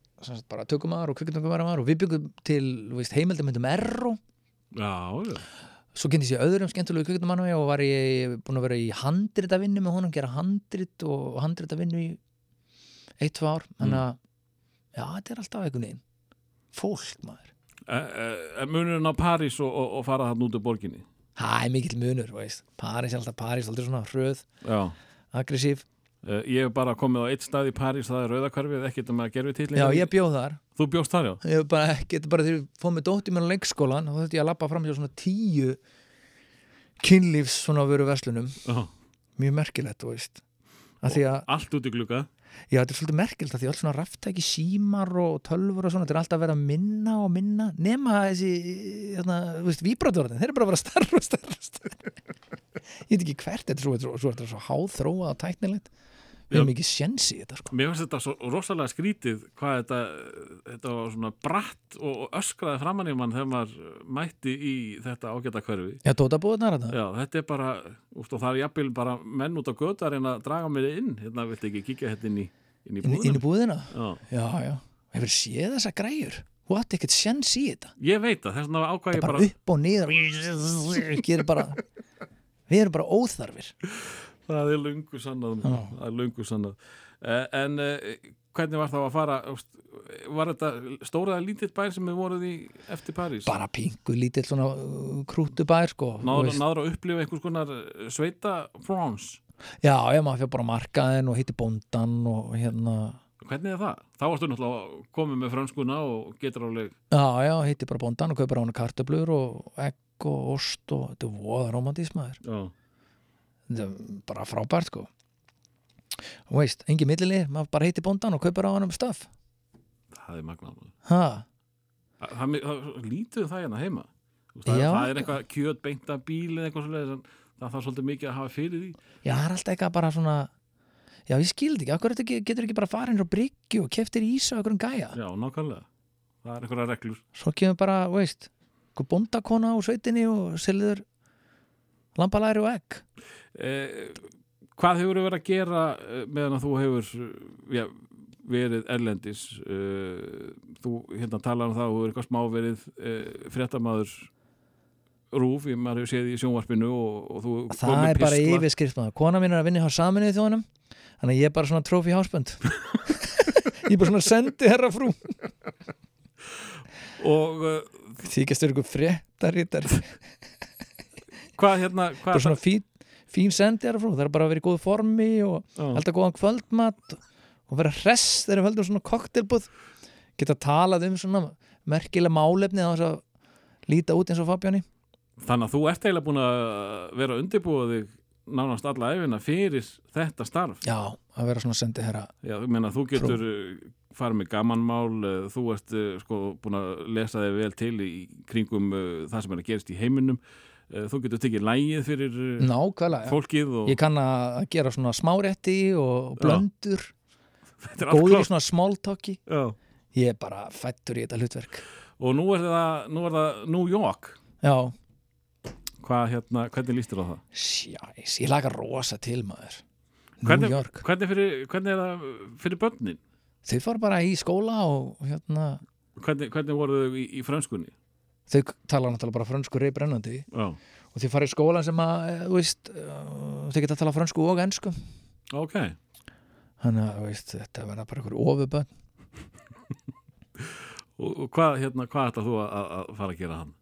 bara tökumæður og kvikmyndagerðamaður og við byggum til, heimildamöndum já, svo kynntist ég öðrum skemmtilegu kvikmyndamannu og var ég búin að vera í handrita vinnu með honum, gera handrit og handrita vinnu í eitt, tvö ár. Þannig að, já, þetta er alltaf einhvern veginn fólk, maður. E, e, munurinn á París og, og, og fara þarna út úr borginni? Það er mikill munur, veist. París er alltaf París, aldrei svona hröð, Já, e, ég hef bara komið á eitt stað í París, það er Rauðakvarfið, ekkert um að gerfi titling Já, ég bjóð þar. Þú bjóst þar, já? Ég hef bara, getur bara þegar ég fóð með dóttir mér á leikskólan og þetta ég að lappa fram hjá svona tíu kynlífs svona veru verslunum. Já. Mjög merkilegt, þú veist. Að að, Allt út í glugga já, þetta er svolítið merkilegt að því að allt svona raftæki símar og tölfur og svona, þetta er alltaf að vera minna og minna, nema þessi, þarna, þú veist, víbratorðin, þeir eru bara að vera starra og starra, og starra. (laughs) Ég veit ekki hvert, þetta er svo, svo, svo, svo, svo háþróað og tæknilegt. Við Já. erum ekki sjens í þetta, sko. Mér finnst þetta svo rosalega skrítið hvað þetta, þetta var svona bratt og öskraði framann í mann þegar maður mætti í þetta ágæta hverfi. Já, tótabúðunar þetta. Já, þetta er bara, úst, og það er jafnvel bara menn út á götu að reyna að draga mér inn. Hérna, viltu ekki kíkja hérna inn í, inn í búðina? inn í búðina? Já, Já, já. Hefur séð þessa græjur? Þú átti ekkert sjens í þetta. ég veit það, þess vegna ákvað Það ég bara, bara, upp og niður. (laughs) Gerir bara, við erum bara óþarfir. Það er lungu sannað, er lungu sannað. Eh, En eh, hvernig var það að fara, var þetta stóraða lítill bær sem við voruð í eftir París? Bara pingu lítill svona uh, krútubær, sko. þú Náður, náður að upplifa einhvers konar eh, sveita France. Já, já, maður fyrir bara markaðin og hitti bóndan og hérna. Hvernig er það? Þá varstu náttúrulega komið með franskuna og getur áleg Já, já, hitti bara bóndan og kaupir á hana kartöblur og egg og ost og þetta er voða romantísmaður. Já, bara frábært, sko. Og veist, engin millili, maður bara hitti bóndan og kaupir á hann um stöf. það er magnað Ha, Það, það, það lítið um það hérna heima. Veist, það, það er eitthvað kjöt beint af bíl eða eitthvað svolítið það þarf svolítið mikið að hafa fyrir því. Já, það er alltaf eitthvað bara svona Já, ég skildi ekki, akkur getur ekki bara farin á bryggju og keftir ís og einhverjum gæja? Já, nákvæmlega. Það er einhverja reglur. Svo kemur bara, veist bóndakona á sveitinni og selður lambalæri og egg Hvað hefur verið að gera eh, meðan að þú hefur eh, já, verið erlendis? Eh, þú hérna talar um það og þú er eitthvað smá verið eh, fréttamaður rúf, ég maður hefur séð í sjónvarpinu og, og þú Það kom með er bara pistla. yfirskrift maður. Kona mín er að vinna hjá saminuði þjóðunum Þannig að ég er bara svona trófi hásbönd. (laughs) Ég er bara svona sendi herra frú. Og uh, Þykjast er ykkur fréttarítar hvað hérna Bara hvað svona fín, fín frú Það er bara að vera í góðu formi og held að góðan kvöldmat og vera hress þegar við höldum svona koktelbúð geta talað um svona merkilega málefni að þess að líta út eins og Fabjáni Þannig að þú ert eiginlega búin að vera þig nánast alla æfina fyrir þetta starf. Já, að vera svona sendi herra Já, þú meina, þú getur uh, farið með gamanmál, uh, þú ert uh, sko búin að lesa þig vel til í kringum það sem er að gerast í heiminum. Uh, þú getur tekið lægið fyrir uh, Nákvæmlega, fólkið og Ég kann að gera svona smárétti og blöndur góður svona smáltokki. Ég er bara fættur í þetta hlutverk Og nú er það, nú er það New York. Já, Hvað, hérna, hvernig líst þér á það? Sjæs, ég laga rosa til maður New Hvernig, York, hvernig, fyrir, hvernig er það fyrir börnin? þau fór bara í skóla og hérna Hvernig, hvernig voru þau í, í frönskunni? Þau tala náttúrulega bara frönsku reybrennandi og þau fara í skólan sem að, eh, veist uh, þau geta að tala frönsku og ensku. Ok. Þannig að, veist, þetta verða bara einhver ofubönn (laughs) Og, og hvað, hérna, hvað ætlar þú að, að- fara að gera hann?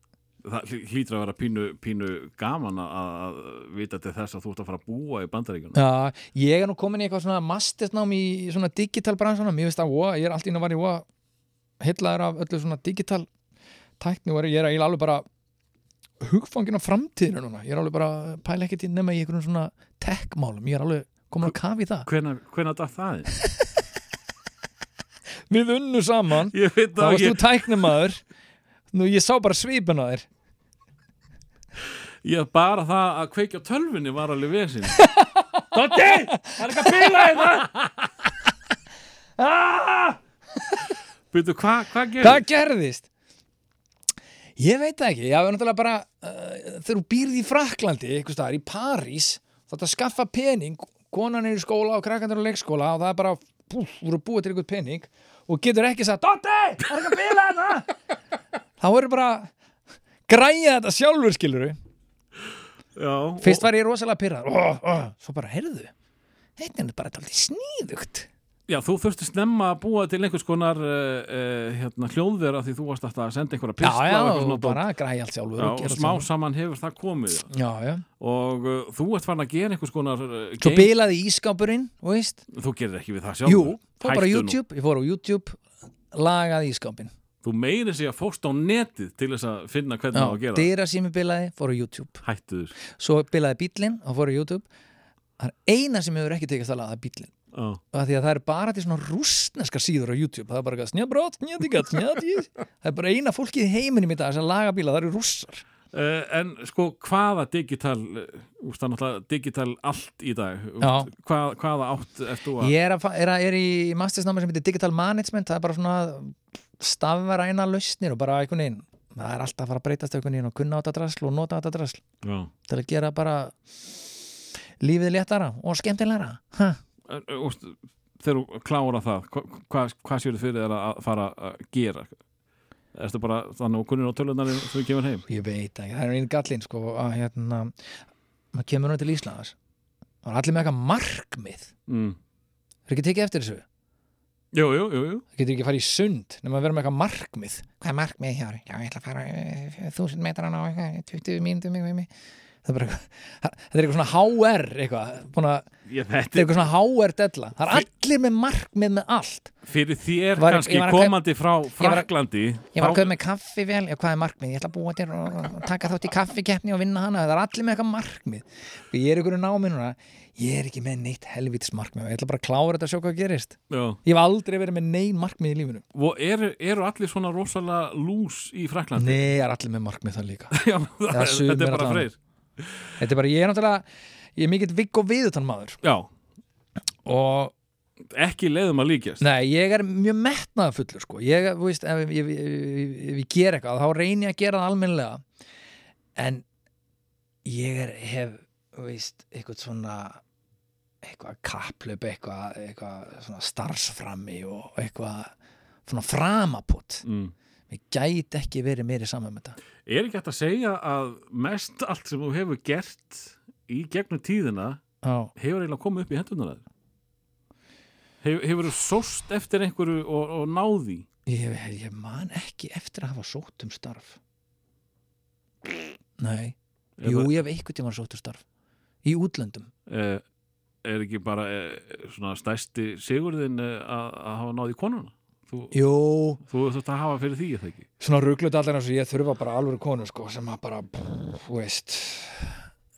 Það hlý- hlýtur að vera pínu, pínu gaman að, vita til þess að þú ert að fara að búa í bandaríkjunum. Já, ég er nú komin í eitthvað svona mastersnám í svona digital bransanum, ég veist að ó, ég er allt inn að var í ó hellaður af öllu svona digital tækni og er- ég er alveg bara hugfangin á framtíðinu núna ég er alveg bara pæla ekkert í nema í einhverjum svona tech-málum, ég er alveg komin að kafi það hvenær datt það inn? (laughs) Við unnu saman, Ég veit þá það varst þú tæknimaður Nú, ég sá bara svipin á þér Ég bara það að kveikja á tölvunni var alveg vesin. (laughs) Dotti! Það er ekki að bila (laughs) þetta! Ah! Byrju, hvað hva gerir? Hvað gerðist? Ég veit það ekki, hafa náttúrulega bara uh, þegar þú býrð í Fraklandi, eitthvað staðar, í París þá þetta skaffa pening konan er í skóla og krakkandur á leikskóla og það er bara, púf, voru búið til eitthvað pening og getur ekki sagt, Dotti, það er ekki að bila þetta. (laughs) Þá eru bara græja þetta sjálfur skiluru Já, fyrst var ég rosalega pyrrað oh, oh. svo bara, heyrðu þetta er bara alltaf sníðugt Já, þú þurfti snemma að búa til einhvers konar uh, uh, hérna, hljóðvera því þú varst alltaf að senda einhverja já, pistla já, og eitthvað og svona bara græja allt sjálfur Já, og og smá saman hefur það komið. Já. já, já. og uh, þú ert farin að gera einhvers konar svo bilaði ískápurinn, veist. Þú gerir ekki við það sjálf Jú, fór bara Hættu nú. YouTube, ég fór á YouTube lagaði ískápin þú meiri sig að fórst á netið til þess að finna hvernig það á að gera dyra sími bilaði, fór á YouTube. Það hættu þér. Svo bilaði bílinn og fór á YouTube. Það er eina sem hefur ekki tekist að laga það er bílinn Já. og því að það er bara til svona rústneska síður á YouTube. Það er bara snjabrót, snjadigat, snjadið (laughs) það er bara eina fólkið í heiminum í dag sem laga bíla, það eru rússar. Uh, en sko hvaða digital úst, það er náttúrulega digital allt í dag. Já. hvað, hvaða átt þú að ég er, að, er, að, er í mastersnámi sem heitir Digital Management. Það er bara svona stafræna lausnir og bara einhvern veginn það er alltaf að fara að breytast einhvern veginn og kunna á þetta drasl og nota þetta drasl til að gera bara lífið léttara og skemmtilegra. Ha. Uh, úst, þegar þú klára það hva, hvað, hvað séu þið fyrir þér að fara að gera? Erstu bara þannig og kunnir á tölunar þegar þú kemur heim? Ég veit ekki, það er einn gallinn sko, að hérna, maður kemur nú til Íslands. Og er allir með eitthvað markmið. Mm. er ekki tekið eftir þessu? Jú, jú, jú, jú. það getur ekki að fara í sund nema að vera með eitthvað markmið. Hvað er markmið hjá þér? Já, ég ætla að fara eh, þúsund metran á eitthvað, 20 mínútum það er þetta er eitthvað svona HR eitthvað, búin að, Ég, þetta er eitthvað svona HR della. Það er allir með markmið með allt. Fyrir þér Var- kannski komandi frá Fraklandi Ég var að köpa með kaffi vel, já, hvað er markmið? Ég ætla að búa til og og taka þátt í kaffikeppni og vinna hana, það er allir með eitthvað markmið. Og ég er ykkur námi núna. Ég er ekki með neitt helvitis markmið ég ætla bara að klára þetta og sjá hvað gerist. Já. ég hef aldrei verið með nein markmið í lífinu. Og eru, eru allir svona rosalega lús í Fraklandi Nei, er allir með markmið það líka. (laughs) Já, það, sumir þetta er bara freyr Þetta er bara, ég er náttúrulega ég er mikill vigg og viðutan maður. Já, og ekki leiðum að líkjast. Nei, ég er mjög metnaða fullur sko. ég, þú veist, ef, ef, ef, ef, ég ger eitthvað, þá reyni ég að gera það almennilega. En ég er, hef, þú veist eitthvað svona eitthvað kaplöp, eitthvað, eitthvað svona starfsframmi og eitthvað svona framaputt mm. Ég gæti ekki verið meiri saman með þetta Er ekki hægt að segja að mest allt sem þú hefur gert í gegnum tíðina Já, hefur eiginlega komið upp í hendunar að þér? Hef, hefur þú sóst eftir einhverju og, og náði? ég, ég man ekki eftir að hafa sótt um starf Nei Jú, ég hef einhvern tímann sótt um starf í útlöndum Er, er ekki bara eh, svona stærsti sigurðin eh, að, að hafa náði konuna? Þú, Jú, þú þurft að hafa fyrir því, það ekki? svona rugglut allir eins og ég þurfa bara alveg konu sko, sem að bara, þú veist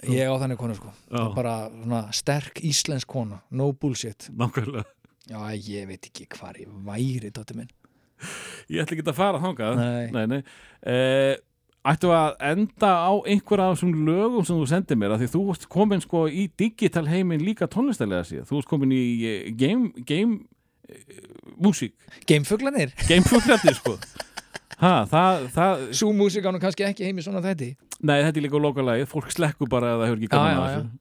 ég á þannig konu sko Já. bara svona sterk íslensk kona no bullshit Nákvæmlega. já, ég veit ekki hvar ég væri dóttir minn Ég ætla ekki að fara þangað. Nei. Nei, nei. Eh, ættu að enda á einhverja af þessum lögum sem þú sendið mér, af því þú ert komin sko í digital heiminn líka tónlistalega síðan. Þú ert komin í eh, game, game eh, músík, Geimfuglanir, gamefugrætti sko. Ha, það, það, svo músík ánum kannski ekki heim í svona þætti. Nei, þetta er líka lokalagið, fólk slekkur bara eða hefur ekki gaman að þessu.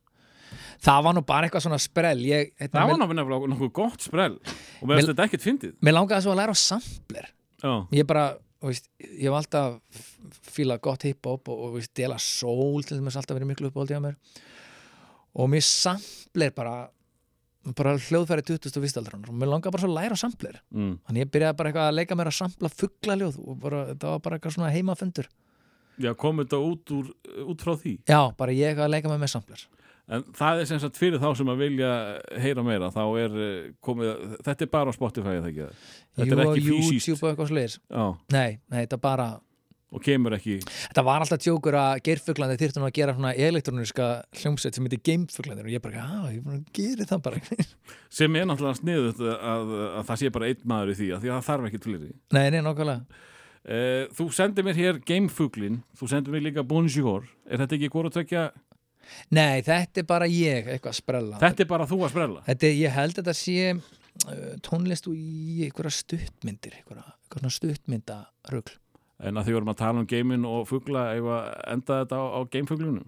það var nú bara eitthvað svona sprell. Ég, hérna, Það var mér, náttúrulega nokkuð gott sprell. Og mér Mér- finnst þetta ekkert fyndið. Mér langaði svo að læra á sampler. Já, ég bara, veist, ég hef alltaf fílað gott hip-hop og, og veist, dela soul til þess alltaf verið miklu uppáldið á mér. Og mér sampler bara bara hljóðfæri 2001. aldrar og mér langaði bara svo að læra á sampler mm. þannig ég byrjaði bara eitthvað að leika mér að sampla fugglaljóð og bara, þetta var bara eitthvað svona heimafundur já kom þetta út, úr, út frá því já, bara ég eitthvað að leika mér með sampler En það er sem sagt fyrir þá sem að vilja heyra meira, þá er eh, komið, þetta er bara á Spotify eða ekki það? Þetta Jú, er. YouTube og eitthvað sliðis nei, nei, þetta bara og kemur ekki, þetta var alltaf tjókur að geirfuglandi þyrftum að gera svona elektróniska hljómsveit sem heitir gamefuglandi og ég bara, já, ég bara gerir það bara. (laughs) Sem er náttúrulega sniðut að, að það sé bara einn maður í því, að því að það þarf ekki fleiri. nei, nei, nákvæmlega. Uh, þú sendir mér hér Gamefuglin, þú sendir mér líka Bonjour, er þetta ekki hvort að tvekja, Nei, þetta er bara ég eitthvað að sprella. Þetta er bara þú að sprella? Þetta er, ég held að þetta sé uh, tónlist og í einhverja stuttmyndir einhverja, einhverja stuttmyndarugl En að því vorum að tala um geimin og að enda þetta á, á Gamefuglunum?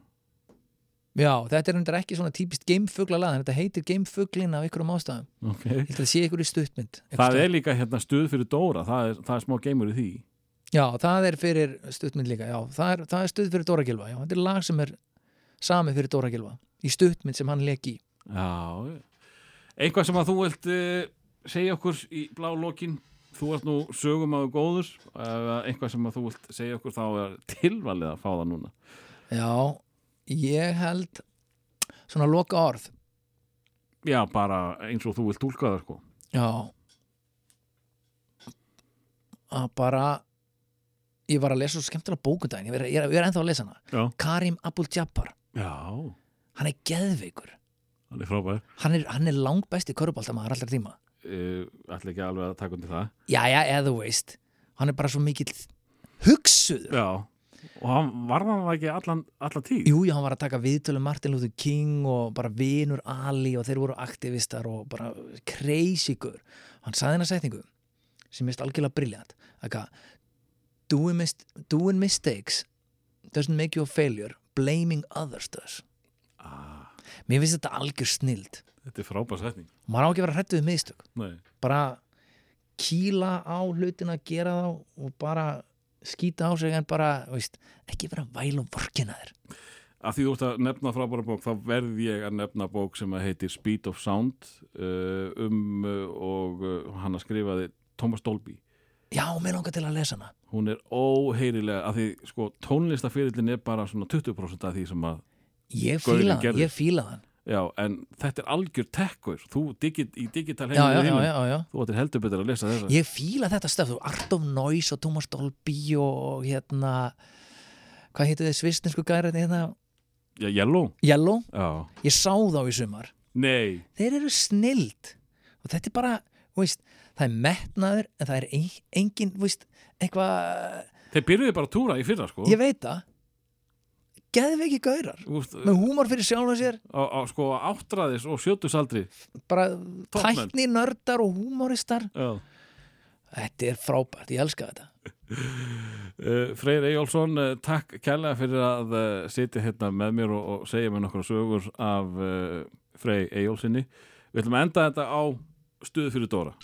Já, þetta er undir ekki svona típist gamefugla lag, þetta heitir gamefuglin af einhverjum ástæðum Ok. Ég held að það sé einhverju stuttmynd einhvers Það staðar. er líka hérna stuð fyrir Dóra, það er, það er smá geimur í því. Já, það er fyrir stuttmynd líka Já, það er, það er stutt fyrir Dóra Gilva Já, þetta er lag sem er samið fyrir Dóra Gilva í stuttmynd sem hann leik í Já, eitthvað sem að þú vilt uh, segja okkur í blá lokin þú ert nú sögum að góður eitthvað sem að þú vilt segja okkur þá er tilvalið að fá það núna. Já, ég held svona loka orð Já, bara eins og þú vilt tólka það sko. Já. Að bara ég var að lesa svo skemmtilega bókundaginn ég er, ég er, ég er ennþá að lesa hana. Já, Karim Abul-Jabbar, Já. Hann er geðveikur. Hann er frábær. Hann er, hann er langbæsti köruboltamaður allra tíma ætla ekki alveg að taka undir það Jæja, eða veist hann er bara svo mikill hugsuður Já, og hann var það ekki allan, allan tíð Jú, já, hann var að taka viðtölu Martin Luther King og bara vinur Ali og þeir voru aktivistar og bara gur. Hann saði hennar setningu sem mist algjörlega briljant. Akka, doing, mis doing mistakes doesn't make you a failure, blaming others does. Mér finnst þetta algjör snild. Þetta er frábær setning Maður á ekki að vera hrættu við mistök. Nei. Bara kýla á hlutina, gera þá og bara skýta á sig en bara, veist, ekki vera væl og vorkina þér. Af því þú ert að nefna frábæra bók þá verð ég að nefna bók sem að heitir Speed of Sound uh, um uh, og uh, hann að skrifaði Thomas Dolby Já, mér langar til að lesa hana. hún er óheyrilega af því sko tónlistafyrirlin er bara svona 20% af því sem að Ég fíla hann, ég fíla hann. já, en þetta er algjör tekkur. Þú digit, í digital heiminu já, þínu já, já. þú ættir heldur betur að lesa þessa Ég fíla þetta stöf, þú Art of Noise og Thomas Dolby og hérna hvað heitir þið svistninsku gæri hérna? Já, Yellow. Yellow, já, ég sá þá í sumar. Nei, þeir eru snild. Og þetta er bara, veist það er metnaður en það er engin, veist, eitthvað þeir byrjuði bara að túra í fyrra sko. Ég veit það geðveiki gaurar veist, með húmor fyrir sjálfa sér á, á sko áttræðis og sjötusaldri bara Toppmenn. tækni nördar og húmoristar já þetta er frábært, ég elska þetta Uh, (laughs) Freyr Eyjólfsson, uh, takk kærlega fyrir að uh, sitja hérna með mér og, og segja mér nokkra sögur af uh, Frey Eyjólfsinni. Við ætlum að enda þetta á stuðu fyrir Dóra.